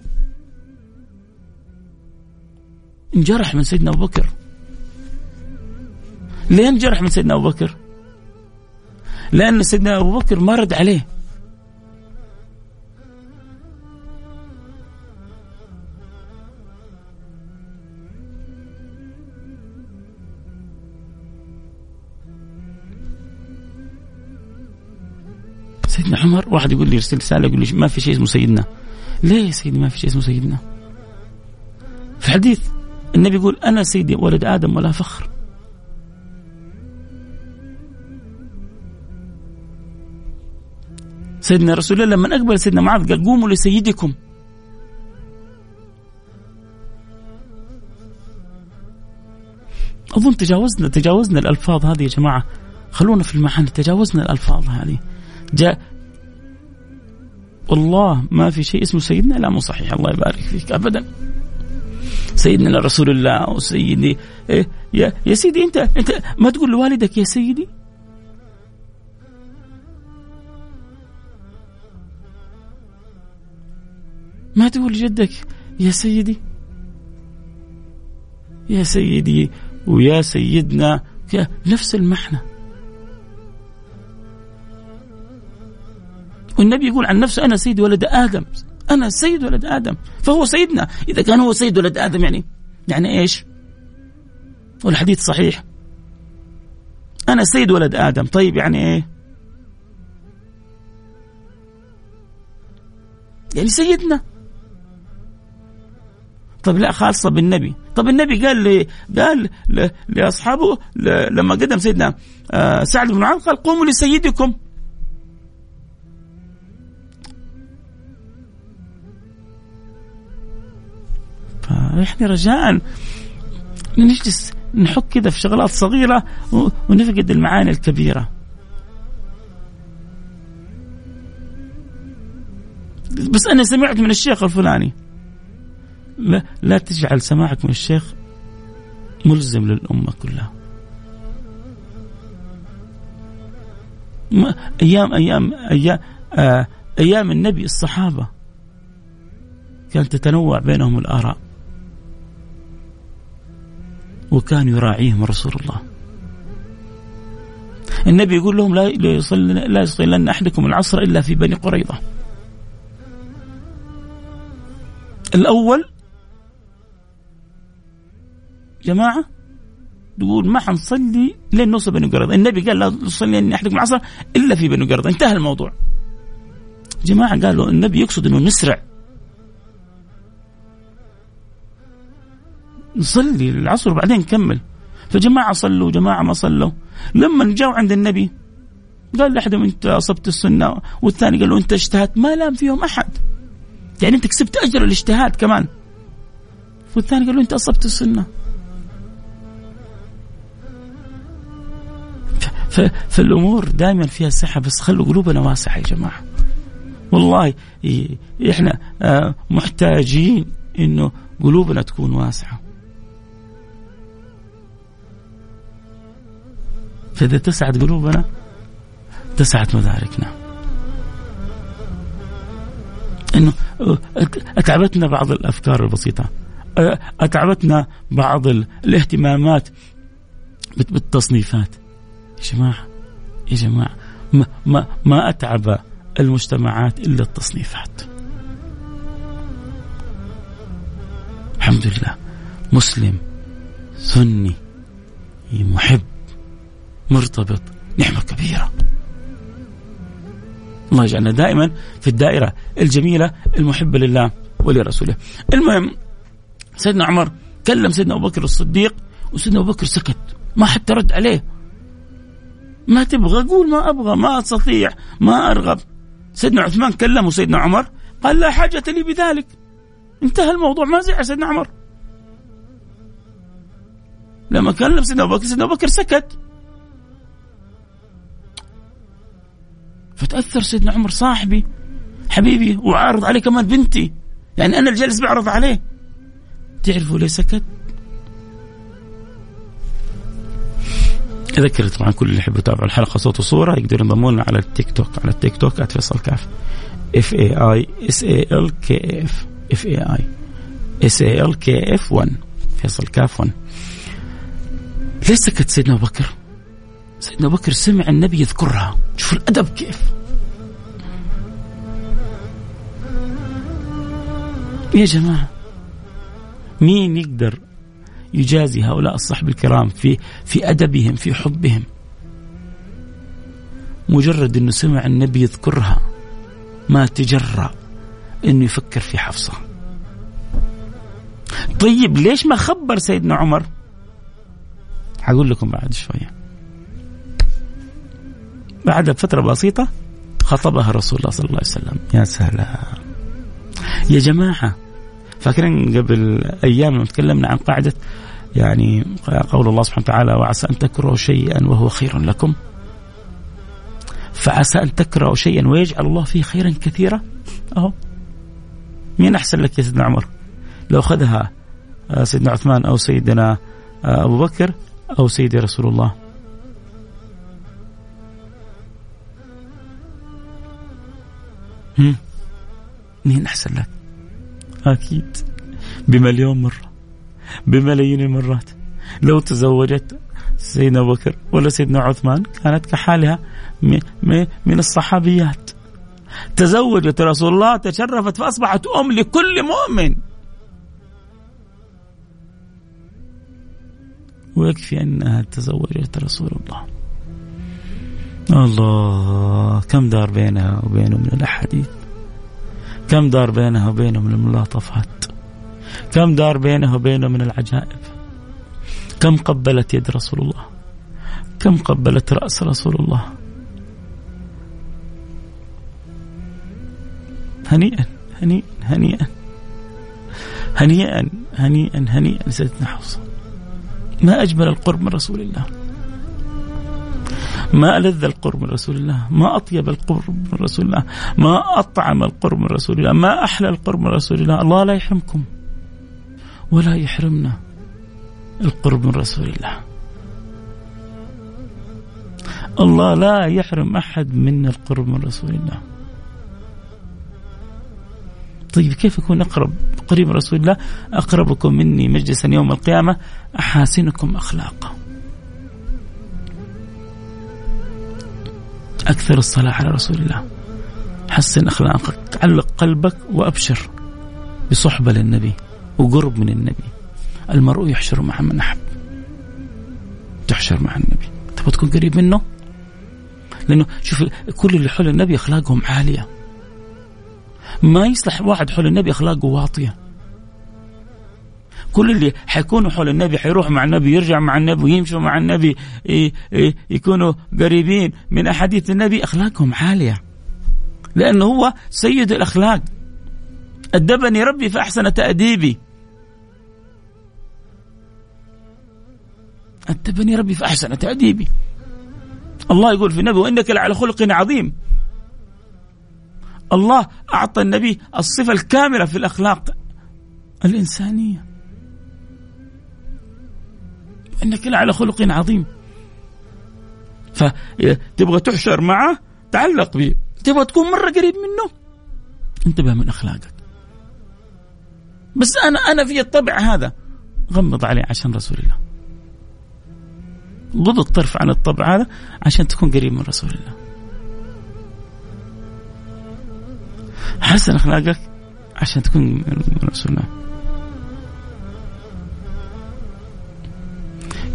انجرح من سيدنا أبو بكر. ليه انجرح من سيدنا أبو بكر؟ لأن سيدنا أبو بكر ما رد عليه. سيدنا عمر. واحد يقول لي يرسل رسالة يقول لي ما في شيء اسمه سيدنا. ليه يا سيدي ما في شيء اسمه سيدنا؟ في حديث النبي يقول أنا سيدي ولد آدم ولا فخر. سيدنا رسول الله لما أقبل سيدنا معاذ قال قوموا لسيدكم. أظن تجاوزنا تجاوزنا الألفاظ هذه يا جماعة. خلونا في المعاني تجاوزنا الألفاظ هذه. جاء والله ما في شيء اسمه سيدنا لا مو صحيح الله يبارك فيك ابدا. سيدنا رسول الله وسيدي إيه يا يا سيدي أنت أنت ما تقول لوالدك يا سيدي؟ ما تقول لجدك يا سيدي؟ يا سيدي ويا سيدنا نفس المعنى والنبي يقول عن نفسه أنا سيد ولد آدم. أنا سيد ولد آدم. فهو سيدنا. إذا كان هو سيد ولد آدم يعني يعني إيش؟ والحديث صحيح. أنا سيد ولد آدم. طيب يعني إيه؟ يعني سيدنا. طب لا خاصة بالنبي. طب النبي قال لي قال لأصحابه لما قدم سيدنا آه، سعد بن معاذ قال قوموا لسيدكم. فإحنا رجاء. نجلس نحك كذا في شغلات صغيرة ونفقد المعاني الكبيرة. بس أنا سمعت من الشيخ الفلاني. لا, لا تجعل سماعك من الشيخ ملزم للأمة كلها. أيام أيام أيام آه أيام النبي الصحابة كانت تتنوع بينهم الآراء. وكان يراعيهم رسول الله النبي يقول لهم لا يصلي لا يصلين أحدكم العصر إلا في بني قريظة. الأول جماعة تقول ما حنصلي لين نوصل بني قريظة، النبي قال لا تصلي أحدكم العصر إلا في بني قريظة، انتهى الموضوع. جماعة قالوا النبي يقصد إنه نسرع نصلي العصر وبعدين نكمل فجماعة صلوا وجماعة ما صلوا. لما جاوا عند النبي قال لأحدهم أنت أصبت السنة؟ والثاني قال له أنت اجتهدت؟ ما لام فيهم أحد. يعني أنت كسبت أجر الاجتهاد كمان. والثاني قال له أنت أصبت السنة. فالأمور دائما فيها سحة بس خلوا قلوبنا واسعة يا جماعة. والله إحنا آه، محتاجين إنه قلوبنا تكون واسعة. فإذا تسعد قلوبنا تسعد مداركنا. إنه أتعبتنا بعض الأفكار البسيطة. أتعبتنا بعض الاهتمامات بالتصنيفات. يا جماعة يا جماعة ما ما ما أتعب المجتمعات إلا التصنيفات. الحمد لله. مسلم سني محب. مرتبط. نعمة كبيرة. الله يجعلنا دائما في الدائرة الجميلة المحبة لله ولرسوله. المهم سيدنا عمر كلم سيدنا أبو بكر الصديق وسيدنا أبو بكر سكت. ما حتى رد عليه. ما تبغى قول ما أبغى ما أستطيع ما أرغب. سيدنا عثمان كلمه سيدنا عمر قال لا حاجة لي بذلك. انتهى الموضوع ما زعل سيدنا عمر. لما كلم سيدنا أبو بكر سيدنا أبو بكر سكت. فتأثر سيدنا عمر صاحبي حبيبي وعارض عليه كمان بنتي يعني أنا الجالس بعرض عليه تعرفوا ليه سكت؟ أذكر طبعا كل اللي يحب يتابعوا الحلقة صوت وصورة يقدروا ينضموا لنا على التيك توك على التيك توك @فيصل كاف F A I S A L K F F A I S A L K F 1 فيصل كاف one ليش سكت سيدنا أبو بكر؟ سيدنا ابو بكر سمع النبي يذكرها. شوف الأدب كيف. يا جماعة مين يقدر يجازي هؤلاء الصحب الكرام في في أدبهم في حبهم؟ مجرد إنه سمع النبي يذكرها ما تجرأ إنه يفكر في حفصة. طيب ليش ما خبر سيدنا عمر؟ حقول لكم بعد شوية. بعد فترة بسيطة خطبها رسول الله صلى الله عليه وسلم. يا سلام. يا جماعة فاكرين قبل أيام لما تكلمنا عن قاعدة يعني قول الله سبحانه وتعالى وعسى أن تكرهوا شيئا وهو خير لكم. فعسى أن تكرهوا شيئا ويجعل الله فيه خيرا كثيرا. أهو. مين أحسن لك يا سيدنا عمر؟ لو اخذها آه، سيدنا عثمان أو سيدنا آه، أبو بكر أو سيدي رسول الله. مين أحسن لك؟ أكيد. بمليون مرة. بملايين المرات. لو تزوجت سيدنا أبو بكر ولا سيدنا عثمان كانت كحالها من الصحابيات. تزوجت رسول الله تشرفت فأصبحت أم لكل مؤمن. ويكفي أنها تزوجت رسول الله. الله كم دار بينها وبينه من الأحاديث؟ كم دار بينها وبينه من الملاطفات؟ كم دار بينه وبينه من العجائب؟ كم قبلت يد رسول الله؟ كم قبلت رأس رسول الله؟ هنيئا هنيئا هنيئا. هنيئا هنيئا هنيئا سيدنا حفصة ما أجمل القرب من رسول الله. ما ألذ القرب من رسول الله ما أطيب القرب من رسول الله ما أطعم القرب من رسول الله ما أحلى القرب من رسول الله الله لا يحرمكم ولا يحرمنا القرب من رسول الله. الله لا يحرم أحد منا القرب من رسول الله. طيب كيف يكون أقرب قريب رسول الله؟ أقربكم مني مجلسا يوم القيامة أحاسنكم أخلاقا. أكثر الصلاة على رسول الله. حسن أخلاقك علق قلبك وأبشر بصحبة للنبي وقرب من النبي. المرء يحشر مع من أحب. تحشر مع النبي. تبغى تكون قريب منه؟ لأنه شوف كل اللي حول النبي أخلاقهم عالية. ما يصلح واحد حول النبي أخلاقه واطية. كل اللي حيكونوا حول النبي حيروحوا مع النبي يرجع مع النبي ويمشوا مع النبي يكونوا قريبين. من أحاديث النبي أخلاقهم عالية. لأنه هو سيد الأخلاق. أدبني ربي فأحسن تأديبي. أدبني ربي فأحسن تأديبي. الله يقول في النبي وإنك لعلى خلق عظيم. الله أعطى النبي الصفة الكاملة في الأخلاق الإنسانية. إنك لعلى خلق عظيم. فتبغى تحشر معه تعلق به تبغى تكون مرة قريب منه انتبه من أخلاقك. بس أنا أنا في الطبع هذا غمض عليه عشان رسول الله. غض الطرف عن الطبع هذا عشان تكون قريب من رسول الله. حسن أخلاقك عشان تكون من رسول الله.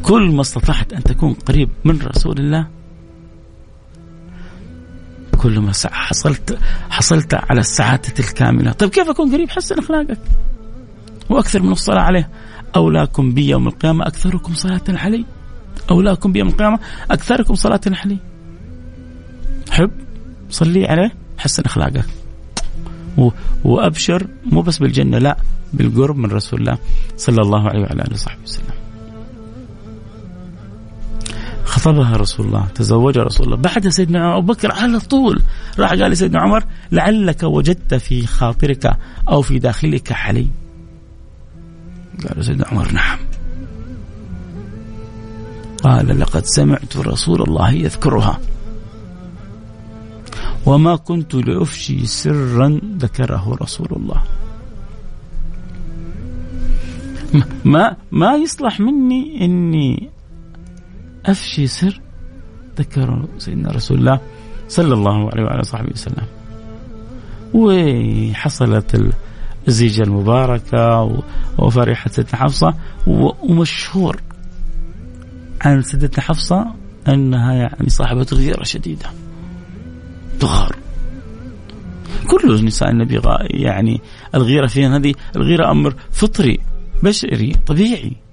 كل ما استطعت أن تكون قريب من رسول الله كل ما حصلت حصلت على السعادة الكاملة. طيب كيف أكون قريب؟ حسن أخلاقك. وأكثر من الصلاة عليه. أولاكم بي يوم القيامة أكثركم صلاة علي. أولاكم بي يوم القيامة أكثركم صلاة علي. حب صلي عليه حسن أخلاقك. وأبشر مو بس بالجنة لا بالقرب من رسول الله صلى الله عليه وعلى آله وصحبه وسلم. خطبها رسول الله تزوجها رسول الله. بعد سيدنا أبو بكر على طول راح قال لسيدنا عمر لعلك وجدت في خاطرك أو في داخلك حلي قال سيدنا عمر نعم. قال لقد سمعت رسول الله يذكرها. وما كنت لأفشي سرا ذكره رسول الله. ما ما يصلح مني إني افشي سر ذكر سيدنا رسول الله صلى الله عليه وعلى صحبه وسلم. وحصلت الزيجة المباركة وفرحة سيدنا حفصة ومشهور عن سيدتنا حفصة أنها يعني صاحبة غيرة شديدة. تغار كل نساء النبي يعني الغيرة فيها هذه الغيرة أمر فطري بشري طبيعي.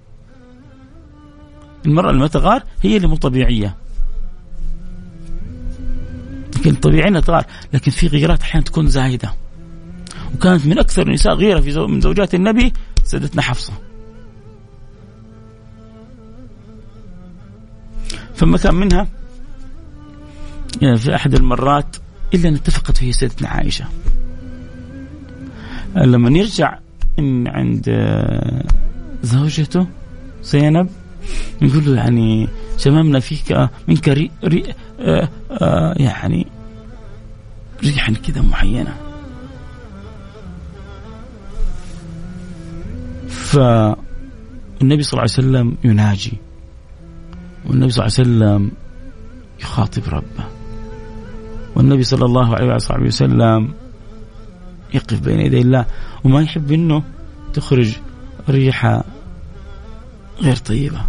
المرأة اللي ما تغار هي اللي مو طبيعية. لكن طبيعي انها تغار لكن في غيرات أحيانا تكون زايدة. وكانت من أكثر النساء غيرة في زو من زوجات النبي سيدتنا حفصة. فما كان منها يعني في أحد المرات إلا أن اتفقت هي سيدتنا عائشة. لما يرجع عند زوجته زينب يقول له يعني شممنا فيك منك ري ري آه آه يعني ريحا كذا معينة. فالنبي صلى الله عليه وسلم يناجي والنبي صلى الله عليه وسلم يخاطب ربه والنبي صلى الله عليه وسلم يقف بين يدي الله. وما يحب إنه تخرج ريحه غير طيبة.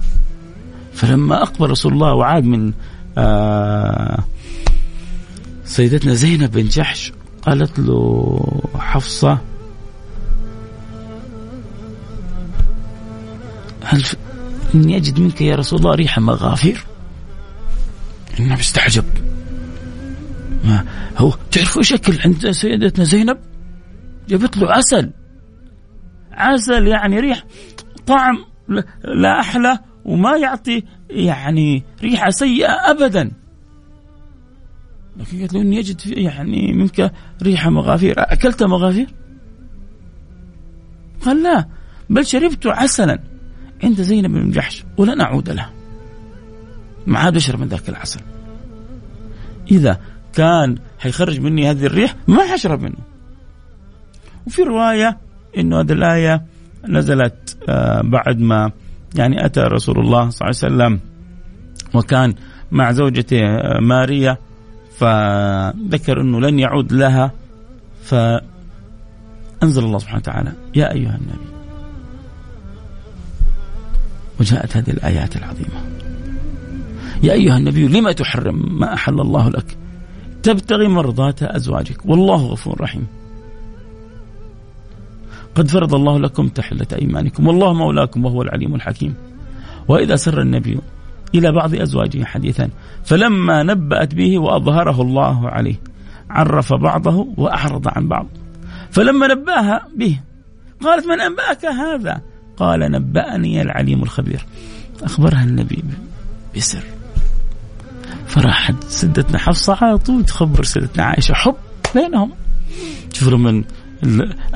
فلما أقبل رسول الله وعاد من آه سيدتنا زينب بن جحش قالت له حفصة هل إني أجد منك يا رسول الله ريح مغافير؟ النبي استعجب ما هو تعرفوا إيش اكل عند سيدتنا زينب؟ جابت له عسل. عسل يعني ريح طعم لا أحلى وما يعطي يعني ريحة سيئة ابدا. لكن قالت له إني أجد يعني منك ريحة مغافير. أكلت مغافير؟ قال لا بل شربت عسلا عند زينب بن جحش ولن أعود له ما عاد أشرب من ذاك العسل. إذا كان حيخرج مني هذه الريح ما حشرب منه. وفي رواية إنه هذه الآية نزلت آه، بعد ما يعني أتى رسول الله صلى الله عليه وسلم وكان مع زوجته آه، ماريا فذكر إنه لن يعود لها فأنزل الله سبحانه وتعالى يا أيها النبي وجاءت هذه الآيات العظيمة يا أيها النبي لما تحرم ما أحل الله لك؟ تبتغي مرضات أزواجك والله غفور رحيم. قد فرض الله لكم تحلة أيمانكم. والله مولاكم وهو العليم الحكيم. وإذا سر النبي إلى بعض أزواجه حديثا فلما نبأت به وأظهره الله عليه عرف بعضه وأعرض عن بعض. فلما نبأها به قالت من أنبأك هذا؟ قال نبأني العليم الخبير. أخبرها النبي بسر. فراحت سدتنا حفصة على طول تخبر سيدتنا عائشة حب بينهم. شوفوا من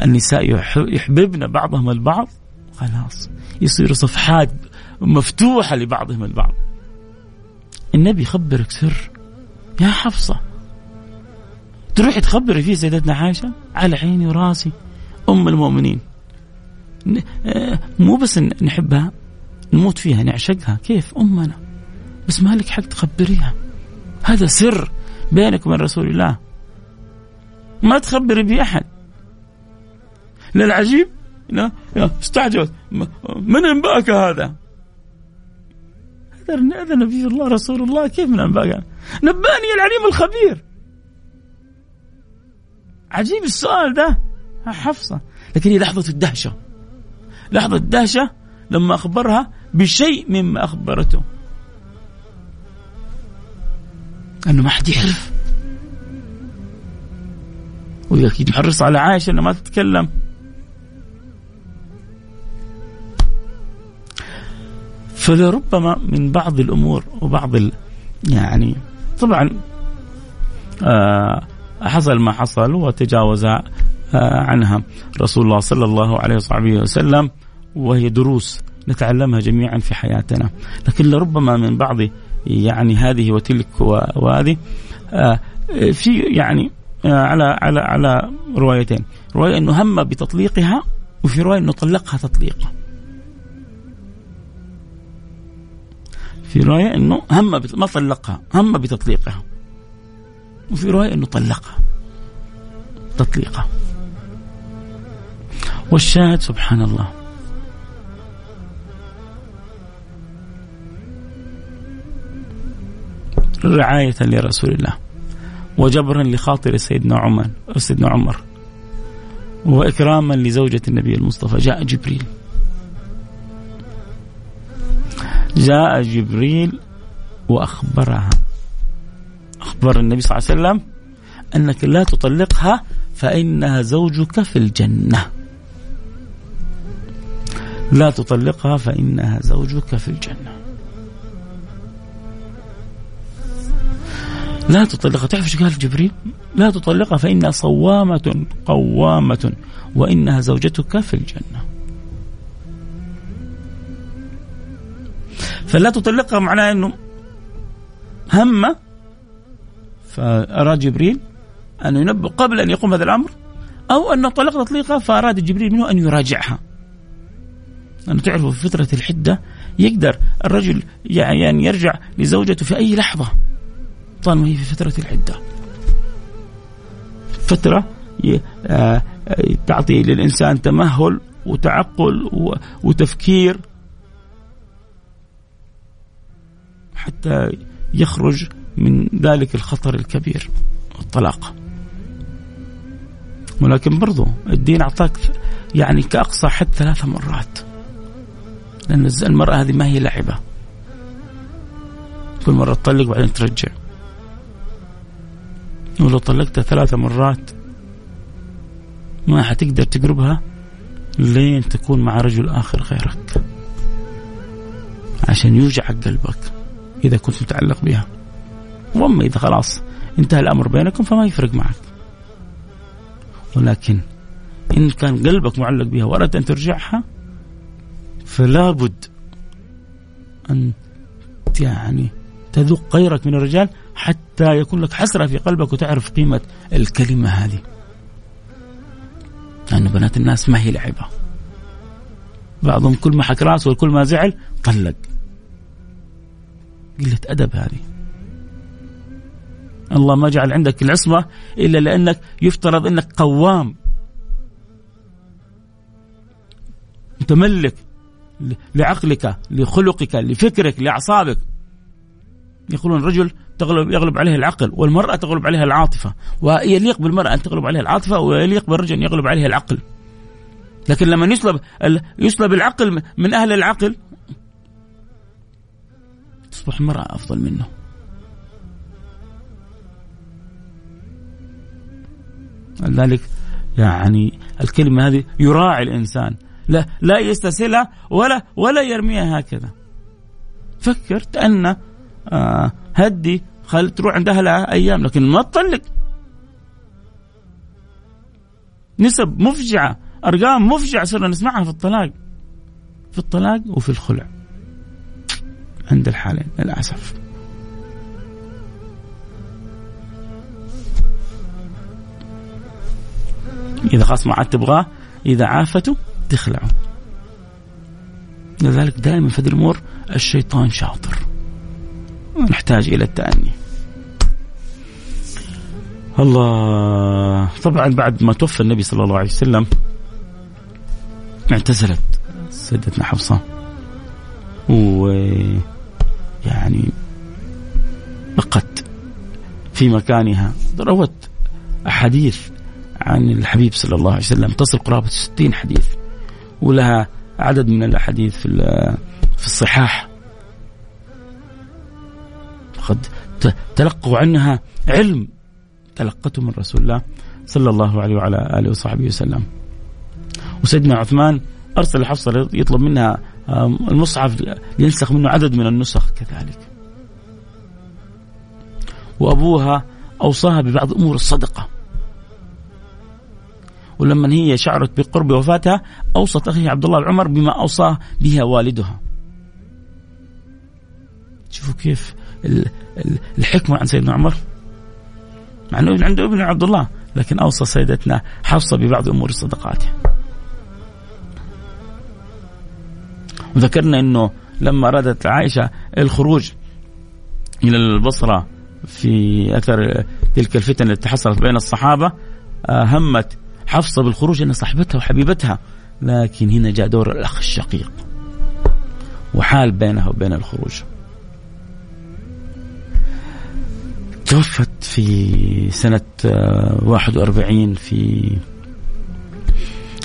النساء يحببن بعضهم البعض. خلاص. يصيروا صفحات مفتوحة لبعضهم البعض. النبي يخبرك سر. يا حفصة. تروحي تخبري فيه سيدتنا عائشة؟ على عيني وراسي. أم المؤمنين. آه، مو بس نحبها. نموت فيها نعشقها. كيف؟ أمنا. بس مالك حق تخبريها. هذا سر بينك وبين رسول الله. ما تخبري بأحد. لا العجيب استعجبت من انباك هذا؟ هذا نبي الله رسول الله. كيف من انباك؟ نباني العليم الخبير. عجيب السؤال ده. حفصة. لكن هي لحظة الدهشة. لحظة الدهشة لما أخبرها بشيء مما أخبرته. أنه ما حد يعرف. وأكيد محرص على عائشة أنها ما تتكلم. فلربما من بعض الأمور وبعض ال يعني طبعا آه حصل ما حصل وتجاوز آه عنها. رسول الله صلى الله عليه وصحبه وسلم وهي دروس نتعلمها جميعا في حياتنا. لكن لربما من بعض يعني هذه وتلك وهذه آه في يعني آه على على على روايتين. رواية إنه هم بتطليقها وفي رواية إنه طلقها تطليقا في رواية أنه هم ما طلقها هم بتطليقها. وفي رواية أنه طلقها. تطليقها. والشاهد سبحان الله رعاية لرسول الله. وجبرا لخاطر سيدنا عمر سيدنا عمر. وإكراما لزوجة النبي المصطفى جاء جبريل. جاء جبريل وأخبرها. أخبر النبي صلى الله عليه وسلم أنك لا تطلقها فإنها زوجك في الجنة. لا تطلقها فإنها زوجك في الجنة. لا تطلقها. تعرف إيش قال جبريل؟ لا تطلقها فإنها صوامة قوامة وإنها زوجتك في الجنة. فلا تطلقها معناه أنه هم. فأراد جبريل أن ينبه قبل أن يقوم هذا الأمر أو أنه طلق تطليقها فأراد جبريل منه أن يراجعها. لأنه تعرفوا في فترة الحدة يقدر الرجل يعني يرجع لزوجته في أي لحظة. طالما هي في فترة العدة فترة آه، تعطي للإنسان تمهل وتعقل وتفكير حتى يخرج من ذلك الخطر الكبير الطلاق. ولكن برضو الدين أعطاك يعني كأقصى حد ثلاث مرات. لأن المرأة هذه ما هي لعبة. كل مرة تطلق وبعدين ترجع. ولو طلقتها ثلاث مرات ما حتقدر تقربها لين تكون مع رجل آخر غيرك. عشان يوجع قلبك. إذا كنت متعلق بها. وأما إذا خلاص انتهى الأمر بينكم فما يفرق معك. ولكن إن كان قلبك معلق بها وأردت أن ترجعها فلا بد أن يعني تذوق غيرك من الرجال حتى يكون لك حسرة في قلبك وتعرف قيمة الكلمة هذه. لأن بنات الناس ما هي لعبة. بعضهم كل ما حك رأسه وكل ما زعل طلق قلة أدب هذه. الله ما جعل عندك العصمة إلا لأنك يفترض أنك قوام. متملك لعقلك لخلقك لفكرك لأعصابك. يقولون الرجل تغلب يغلب عليه العقل والمرأة تغلب عليها العاطفة. ويليق بالمرأة أن تغلب عليها العاطفة ويليق بالرجل أن يغلب عليه العقل. لكن لما يسلب يسلب العقل من أهل العقل تصبح المرأة أفضل منه. لذلك يعني الكلمة هذه يراعي الإنسان. لا لا يستسهلها ولا ولا يرميها هكذا. فكر تأنى آه هدي خل تروح عند اهلها أيام لكن ما تطلق. نسب مفجعة أرقام مفجعة صرنا نسمعها في الطلاق. في الطلاق وفي الخلع. عند الحالين للأسف. إذا خلاص ما عاد تبغاه إذا عافته تخلعه. لذلك دائما في هذه الأمور الشيطان شاطر. نحتاج إلى التأني. الله. طبعا بعد ما توفى النبي صلى الله عليه وسلم اعتزلت سيدتنا حفصة. و يعني بقت في مكانها. روت أحاديث عن الحبيب صلى الله عليه وسلم. تصل قرابة 60 حديث ولها عدد من الأحاديث في في الصحاح. قد تلقوا عنها علم تلقته من رسول الله صلى الله عليه وعلى آله وصحبه وسلم. وسيدنا عثمان أرسل حفصة يطلب منها المصحف ينسخ منه عدد من النسخ كذلك. وأبوها أوصاها ببعض أمور الصدقة. ولما هي شعرت بقرب وفاتها أوصت أخيه عبد الله العمر بما اوصى بها والدها. شوفوا كيف الحكمة عن سيدنا عمر مع أنه عنده ابن عبد الله لكن أوصى سيدتنا حفصة ببعض أمور صدقاته وذكرنا أنه لما أرادت عائشة الخروج إلى البصرة في أثر تلك الفتن التي حصلت بين الصحابة آه، همت حفصة بالخروج أن صاحبتها وحبيبتها. لكن هنا جاء دور الأخ الشقيق وحال بينها وبين الخروج. توفت في سنة 41 آه، في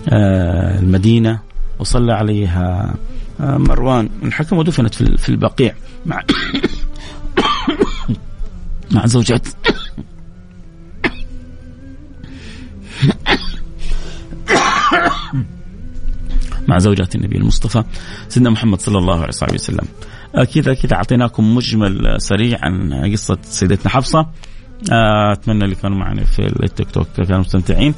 آه، المدينة. وصلى عليها. آه، مروان الحكم ودفنت في البقيع. مع مع زوجات مع زوجات النبي المصطفى سيدنا محمد صلى الله عليه وسلم. كذا كذا أعطيناكم مجمل سريع عن قصة سيدتنا حفصة. أتمنى اللي كانوا معنا في التيك توك كانوا مستمتعين.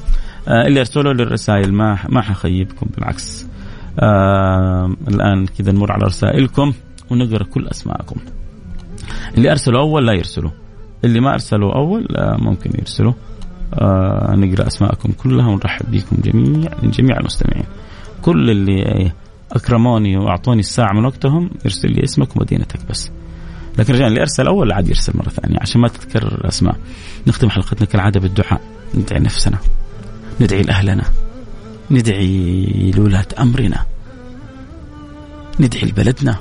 اللي ارسلوا لي الرسائل ما ما حخيبكم بالعكس. آه الآن كذا نمر على رسائلكم ونقرأ كل أسماءكم. اللي ارسلوا أول لا يرسلوا اللي ما ارسلوا أول آه ممكن يرسلوا آه نقرأ أسماءكم كلها ونرحب بكم جميع جميع المستمعين. كل اللي أكرموني وأعطوني الساعة من وقتهم يرسل لي اسمك ومدينتك بس. لكن رجال اللي أرسل أول عاد يرسل مرة ثانية عشان ما تتكرر الأسماء. نختم حلقتنا كالعادة بالدعاء. ندعي نفسنا. ندعي لأهلنا. ندعي لولاة أمرنا. ندعي لبلدنا.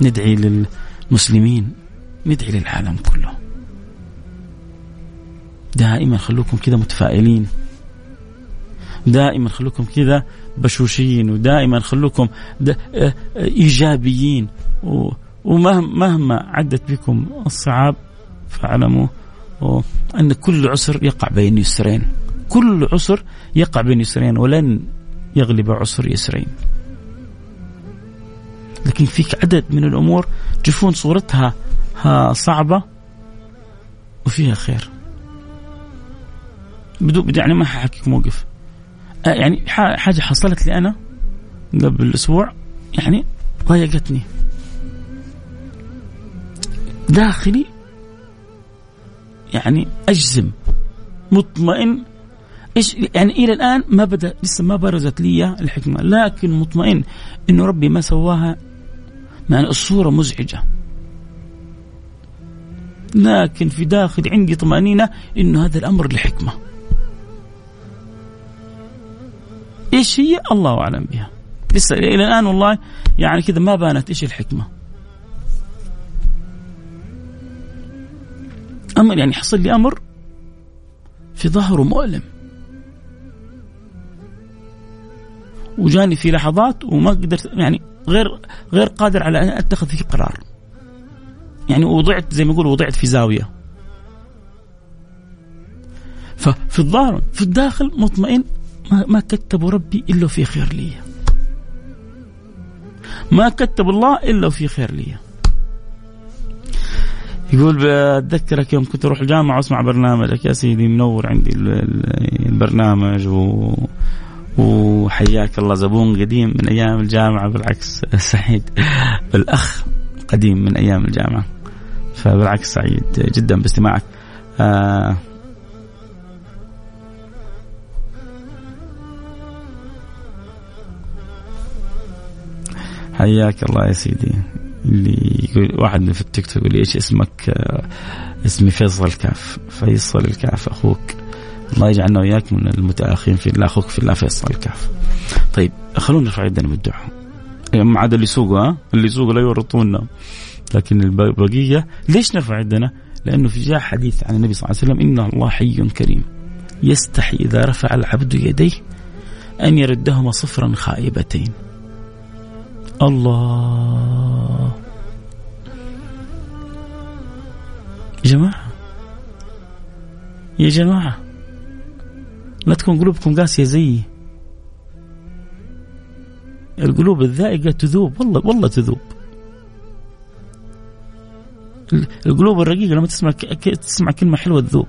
ندعي للمسلمين. ندعي للعالم كله. دائما خلوكم كذا متفائلين. دائما خلوكم كذا بشوشين. ودائما خلوكم آه، إيجابيين. ومهما عدت بكم الصعاب فاعلموا أن كل عسر يقع بين يسرين. كل عسر يقع بين يسرين ولن يغلب عسر يسرين. لكن فيك عدد من الأمور تشوفون صورتها صعبة وفيها خير. بدون يعني ما حاحكيك موقف. يعني حاجة حصلت لي أنا قبل أسبوع يعني ضايقتني. داخلي يعني أجزم مطمئن إيش يعني إلى الآن ما بدا لسه ما برزت لي الحكمة. لكن مطمئن إنه ربي ما سواها يعني الصورة مزعجة. لكن في داخلي عندي طمأنينة إنه هذا الأمر لحكمة. إيش هي؟ الله أعلم بها. لسه إلى الآن والله يعني كذا ما بانت إيش الحكمة. أمر يعني حصل لي أمر في ظهره مؤلم. وجاني في لحظات وما قدرت يعني غير غير قادر على أن أتخذ فيه قرار. يعني وضعت زي ما يقول وضعت في زاوية. ففي الظاهر في الداخل مطمئن ما, ما كتب ربي إلا في خير لي. ما كتب الله إلا في خير لي. يقول بتذكرك يوم كنت أروح الجامعة وأسمع برنامجك يا سيدي منور عندي البرنامج و وحياك الله. زبون قديم من أيام الجامعة بالعكس سعيد. الأخ قديم من أيام الجامعة. فبالعكس سعيد جدا باستماعك. آه حياك الله يا سيدي. اللي يقول واحد في التيك توك يقول إيش اسمك؟ آه اسمي فيصل كاف فيصل الكاف أخوك. الله يجعلنا وياك من المتأخرين في الله أخوك في الله فيصل الكاف طيب خلونا نرفع يدنا بالدعاء ما عاد اللي يسوقوا ها؟ اللي يسوقوا لا يورطونا. لكن البقية ليش نرفع يدنا؟ لأنه في جاء حديث عن النبي صلى الله عليه وسلم إن الله حي كريم. يستحي إذا رفع العبد يديه أن يردهما صفرا خائبتين. الله. يا جماعة. يا جماعة. لا تكون قلوبكم قاسية زيي. القلوب الذائقة تذوب والله والله تذوب. القلوب الرقيقة لما تسمع تسمع كلمة حلوة تذوب.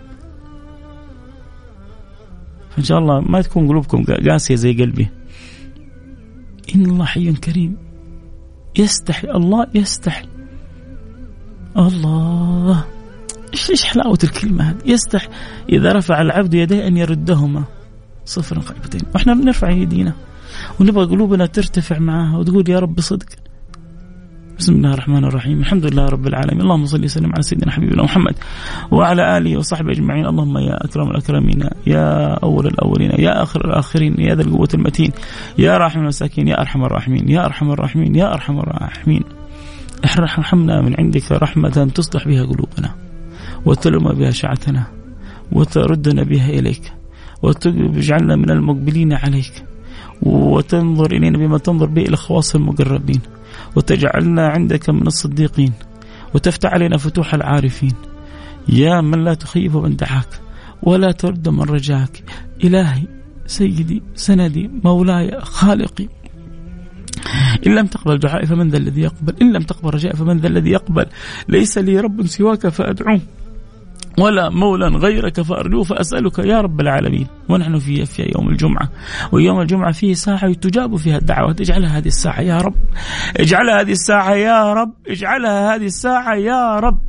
فإن شاء الله ما تكون قلوبكم قاسية زي قلبي. إن الله حي كريم. يستحي الله يستحي. الله. إيش إيش حلاوة الكلمة هذه؟ يستحي إذا رفع العبد يديه أن يردهما. صفرا خيبتين وإحنا بنرفع يدينا. ونبغى قلوبنا ترتفع معها وتقول يا رب بصدق بسم الله الرحمن الرحيم. الحمد لله رب العالمين. اللهم صل وسلم على سيدنا حبيبنا محمد وعلى آله وصحبه أجمعين. اللهم يا أكرم الأكرمين يا أول الأولين يا آخر الآخرين يا ذا القوة المتين يا راحم المساكين يا أرحم الراحمين يا أرحم الراحمين يا أرحم الراحمين. ارحمنا من عندك رحمة تصلح بها قلوبنا. وتلم بها شعتنا وتردنا بها إليك وتجعلنا من المقبلين عليك وتنظر إلينا بما تنظر به إلى خواص المقربين وتجعلنا عندك من الصديقين وتفتح علينا فتوح العارفين. يا من لا تخيب من دعاك ولا ترد من رجاك. إلهي سيدي سندي مولاي خالقي. إن لم تقبل دعائي فمن ذا الذي يقبل إن لم تقبل رجائي فمن ذا الذي يقبل. ليس لي رب سواك فأدعوه. ولا مولى غيرك فأرجوه فأسألك يا رب العالمين. ونحن في في يوم الجمعة ويوم الجمعة فيه ساعة تجاب فيها الدعوات اجعلها هذه الساعة يا رب. اجعلها هذه الساعة يا رب. اجعلها هذه الساعة يا رب.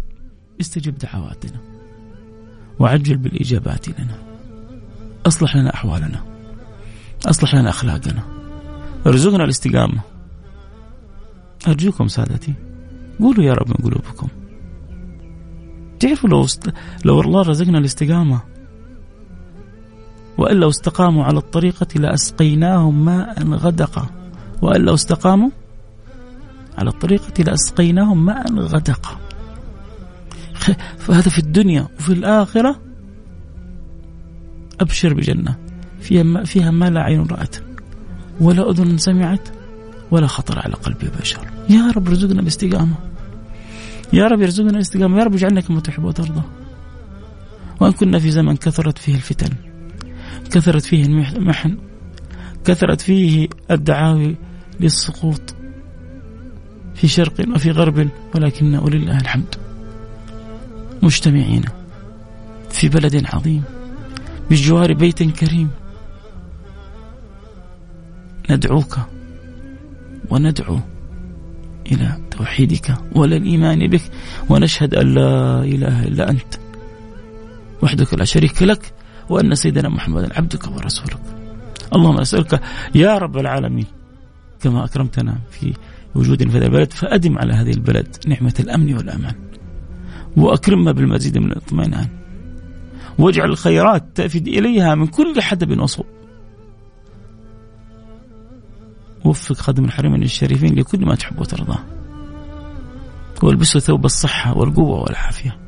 استجب دعواتنا. وعجل بالإجابات لنا. أصلح لنا أحوالنا. أصلح لنا أخلاقنا. ارزقنا الاستقامة. أرجوكم سادتي. قولوا يا رب من قلوبكم. تعرفوا لو است... لو الله رزقنا الاستقامة؟ وإن لو استقاموا على الطريقة لأسقيناهم ماء غدقا وإن لو استقاموا على الطريقة لأسقيناهم ماء غدقا فهذا في الدنيا وفي الآخرة أبشر بجنة. فيها ما, فيها ما لا عين رأت ولا أذن سمعت ولا خطر على قلب بشر. يا رب ارزقنا الاستقامة. يا رب يرزقنا الاستقامة. يا رب اجعلنا كما تحب وترضى. وأن كنا في زمن كثرت فيه الفتن كثرت فيه المحن كثرت فيه الدعاوي للسقوط في شرق وفي غرب ولكن ولله الحمد. مجتمعين في بلد عظيم بجوار بيت كريم. ندعوك وندعو إلى توحيدك ولا الإيمان بك ونشهد أن لا إله إلا أنت وحدك لا شريك لك وأن سيدنا محمدا عبدك ورسولك. اللهم أسألك يا رب العالمين كما أكرمتنا في وجود في هذا البلد فأدم على هذه البلد نعمة الأمن والأمان وأكرمها بالمزيد من الاطمئنان واجعل الخيرات تأفد إليها من كل حدب وصوب. وفق خادم الحرمين الشريفين لكل ما تحب وترضاه والبسه ثوب الصحة والقوة والعافية.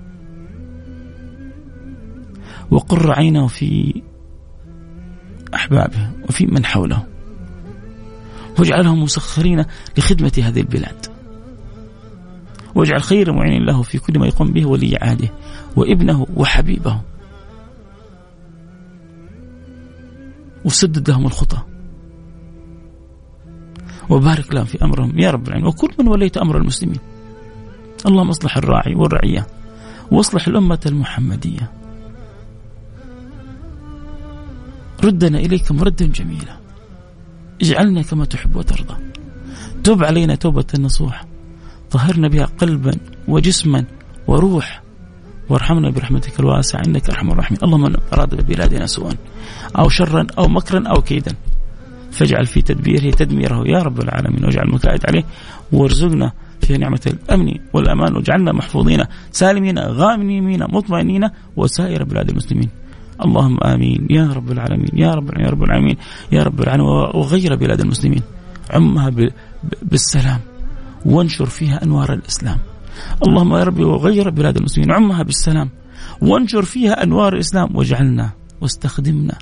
وقر عينه في أحبابه وفي من حوله. واجعلهم مسخرين لخدمة هذه البلاد. واجعل خير معين له في كل ما يقوم به ولي عهده وابنه وحبيبه. وسدد لهم الخطى. وبارك لهم في أمرهم. يا رب العالمين. وكل من وليت أمر المسلمين. اللهم اصلح الراعي والرعية. واصلح الأمة المحمدية. ردنا اليك مردا جميلا. اجعلنا كما تحب وترضى. تب علينا توبة نصوح طهرنا بها قلبا وجسما وروح. وارحمنا برحمتك الواسعة. إنك أرحم الراحمين. اللهم من أراد ببلادنا سوءا أو شرا أو مكرا أو كيدا. فاجعل في تدبيره تدميره يا رب العالمين واجعل المكائد عليه وارزقنا فيها نعمة الأمن والأمان واجعلنا محفوظين سالمين غانمين مطمئنين وسائر بلاد المسلمين. اللهم آمين. يا رب العالمين يا رب العالمين يا رب العالمين يا رب العالمين وغير بلاد المسلمين. عمها بالسلام وانشر فيها أنوار الإسلام. اللهم يا ربي وغير بلاد المسلمين عمها بالسلام وانشر فيها أنوار الإسلام واجعلنا واستخدمنا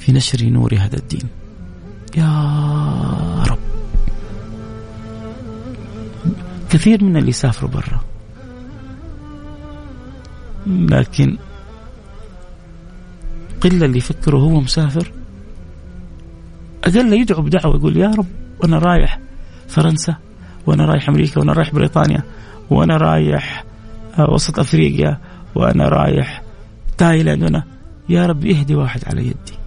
في نشر نور هذا الدين. يا رب. كثير من اللي يسافروا برا. لكن قلة اللي يفكر وهو مسافر أقل يدعو بدعوة يقول يا رب وأنا رايح فرنسا وأنا رايح أمريكا وأنا رايح بريطانيا وأنا رايح آه، وسط أفريقيا وأنا رايح تايلاند وأنا يا رب اهدي واحد على يدي.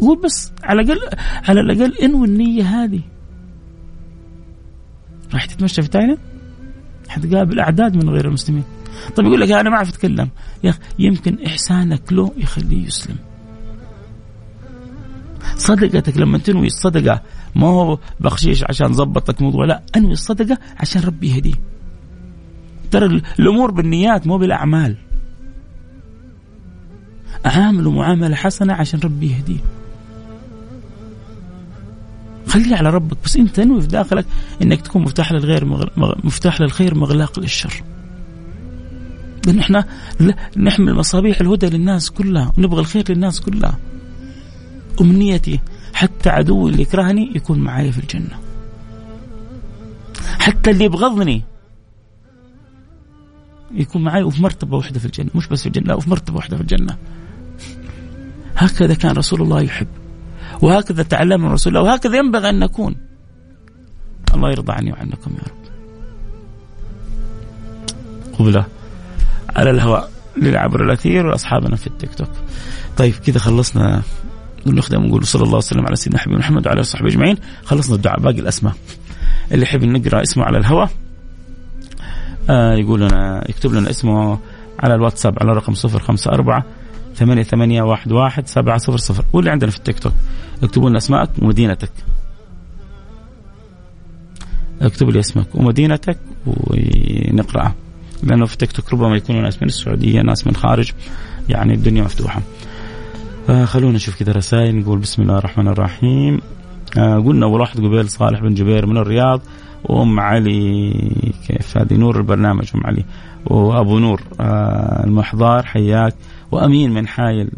قول بس على الاقل على الأقل انوي النية هذه. راح تتمشى في تايلاند؟ حتقابل أعداد من غير المسلمين. طيب يقول لك أنا ما أعرف أتكلم. يا أخي يمكن إحسانك له يخليه يسلم. صدقتك لما تنوي الصدقة ما هو بخشيش عشان ظبطك موضوع لا أنوي الصدقة عشان ربي يهديه. ترى الأمور بالنيات مو بالأعمال. عاملوا معاملة حسنة عشان ربي يهديه. خليه على ربك بس انت انوي في داخلك انك تكون مفتاح للغير مغل... مفتاح للخير مغلاق للشر. لأن إحنا نحمل مصابيح الهدى للناس كلها ونبغى الخير للناس كلها. امنيتي حتى عدوي اللي يكرهني يكون معي في الجنة. حتى اللي يبغضني يكون معي وفي مرتبة واحدة في الجنة مش بس في الجنة لا وفي مرتبة واحدة في الجنة. هكذا كان رسول الله يحب. وهكذا تعلمنا رسول الله وهكذا ينبغي أن نكون. الله يرضى عني وعنكم يا رب. قبلة. على الهواء للعبر الأثير وأصحابنا في التيك توك. طيب كذا خلصنا. نخدم ونقول صلى الله وسلم على سيدنا حبيبنا محمد وعلى اله وصحبه أجمعين. خلصنا الدعاء باقي الأسماء. اللي يحب نقرأ اسمه على الهواء آه يقول لنا يكتب لنا اسمه على الواتساب على رقم 054 ثمانية ثمانية واحد واحد سبعة صفر صفر. واللي عندنا في التيك توك. اكتبوا لنا اسمائك ومدينتك. اكتبوا لي اسمك ومدينتك ونقرأها. لأنه في التيك توك ربما يكونوا ناس من السعودية ناس من خارج. يعني الدنيا مفتوحة. آه خلونا نشوف كذا رسائل. نقول بسم الله الرحمن الرحيم. آه قلنا أول واحد قبيل صالح بن جبير من الرياض. وأم علي كيف؟ هذه نور البرنامج أم علي. وأبو نور آه المحضار. حياك. وأمين من حائل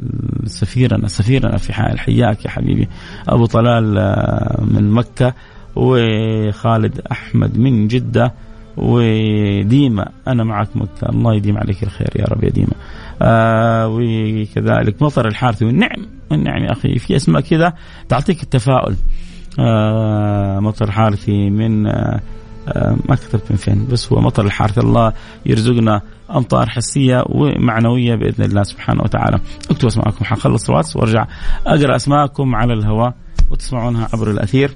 سفيرنا سفيرنا في حائل حياك يا حبيبي. أبو طلال آه من مكة وخالد أحمد من جدة وديما أنا معك مكة. الله يديم عليك الخير يا رب يا ديما. آه وكذلك مطر الحارثي. والنعم والنعم يا أخي في أسماء كذا تعطيك التفاؤل. آه مطر حارثي من آه آه ما كتبت من فين بس هو مطر الحارثي. الله يرزقنا أمطار حسية ومعنوية بإذن الله سبحانه وتعالى. اكتبوا أسماءكم حخلص الواتس وارجع أقرأ أسماءكم على الهواء وتسمعونها عبر الأثير.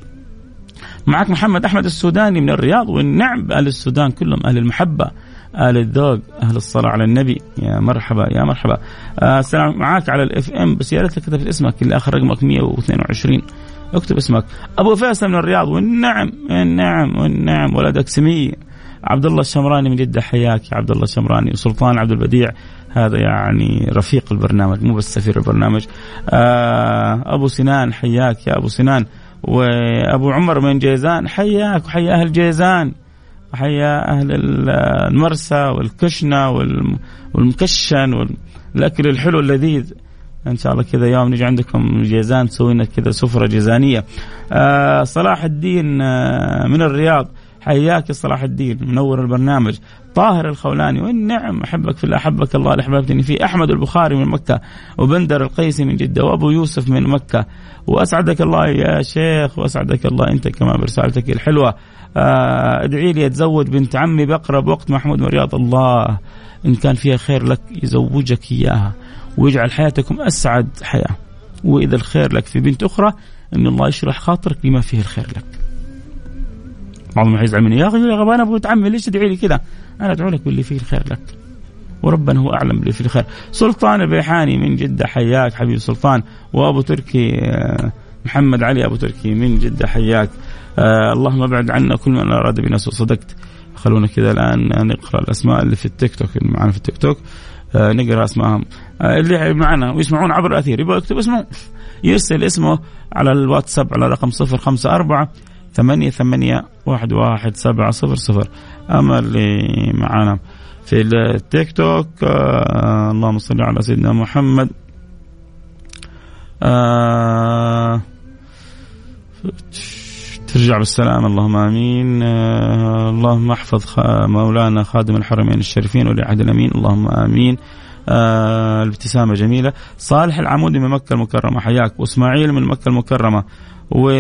معك محمد أحمد السوداني من الرياض والنعم أهل السودان كلهم أهل المحبة أهل الذوق أهل الصلاة على النبي. يا مرحبا يا مرحبا. آه السلام معاك على الاف ام بس يا ريت كتبت اسمك اللي آخر رقمك 122 اكتب اسمك. أبو فيصل من الرياض والنعم والنعم والنعم. ولدك سمي. عبد الله الشمراني من جدة حياك يا عبد الله الشمراني وسلطان عبد البديع هذا يعني رفيق البرنامج مو بس سفير البرنامج. آه أبو سنان حياك يا أبو سنان. وأبو عمر من جيزان حياك وحيا أهل جيزان. وحيا أهل المرسى والكشنة والمكشن والاكل الحلو اللذيذ. إن شاء الله كذا يوم نجي عندكم جيزان تسوي لنا كذا سفرة جيزانية. آه صلاح الدين آه من الرياض. حياك يا صلاح الدين منور البرنامج. طاهر الخولاني والنعم أحبك في الله أحبك الله اللي أحببتني فيه. أحمد البخاري من مكة وبندر القيسي من جدة وأبو يوسف من مكة. وأسعدك الله يا شيخ وأسعدك الله أنت كمان برسالتك الحلوة. آه ادعي لي أتزوج بنت عمي بقرب وقت محمود من الله. إن كان فيها خير لك يزوجك إياها ويجعل حياتكم أسعد حياة. وإذا الخير لك في بنت أخرى إن الله يشرح خاطرك بما فيه الخير لك. بعضهم حيزعل مني يا أخي يا أنا أبغى عمي ليش تدعي لي كذا؟ أنا أدعو لك باللي فيه الخير لك. وربنا هو أعلم باللي فيه الخير. سلطان البيحاني من جدة حياك حبيبي سلطان وأبو تركي محمد علي أبو تركي من جدة حياك. آه اللهم أبعد عنا كل من إراد بنا سوء صدقت. خلونا كذا الآن نقرأ الأسماء اللي في التيك توك اللي معنا في التيك توك. آه نقرأ اسمائهم آه اللي معنا ويسمعون عبر الأثير يبغى يكتب اسمه يرسل اسمه على الواتساب على رقم 054 ثمانية ثمانية واحد واحد سبعة صفر صفر. أما اللي معانا في التيك توك آه اللهم صل على سيدنا محمد. آه ترجع بالسلام اللهم آمين. آه اللهم احفظ مولانا خادم الحرمين الشريفين ولي عهد الأمين اللهم آمين. آه الابتسامة جميلة. صالح العمودي من مكة المكرمة حياك. وإسماعيل من مكة المكرمة و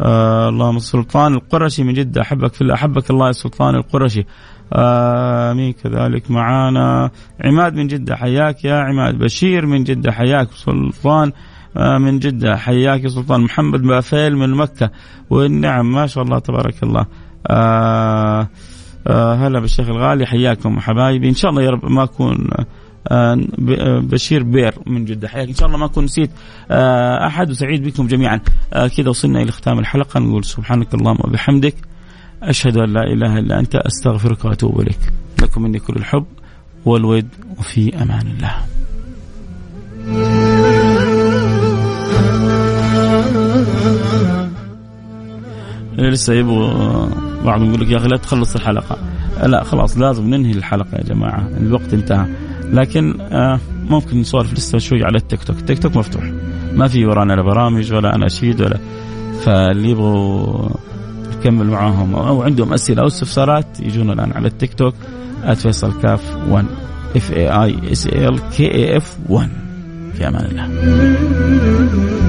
آه اللهم سلطان القرشي من جدة. أحبك في الله أحبك الله يا سلطان القرشي. آمين. آه كذلك معانا عماد من جدة. حياك يا عماد. بشير من جدة. حياك سلطان آه من جدة. حياك يا سلطان. محمد بافيل من مكة. والنعم ما شاء الله تبارك الله. آه آه هلا بالشيخ الغالي. حياكم حبايبي. إن شاء الله يا رب ما أكون بشير بير من جدة. حياك. إن شاء الله ما أكون نسيت أحد وسعيد بكم جميعا. كذا وصلنا إلى ختام الحلقة. نقول سبحانك اللهم وبحمدك. أشهد أن لا إله إلا أنت. أستغفرك وأتوب إليك. لكم مني كل الحب والود وفي أمان الله. لسه يبغوا بعضهم يقول لك يا أخي لا تخلص الحلقة. لا خلاص لازم ننهي الحلقة يا جماعة. الوقت انتهى. لكن آه ممكن نسولف لسه شوي على التيك توك. التيك توك مفتوح. ما في ورانا لا برامج ولا اناشيد ولا. فاللي يبغوا نكمل معاهم أو عندهم أسئلة أو استفسارات يجونا الآن على التيك توك. @فيصل كاف 1 اف اي اي اس ال كي اف 1 في أمان الله.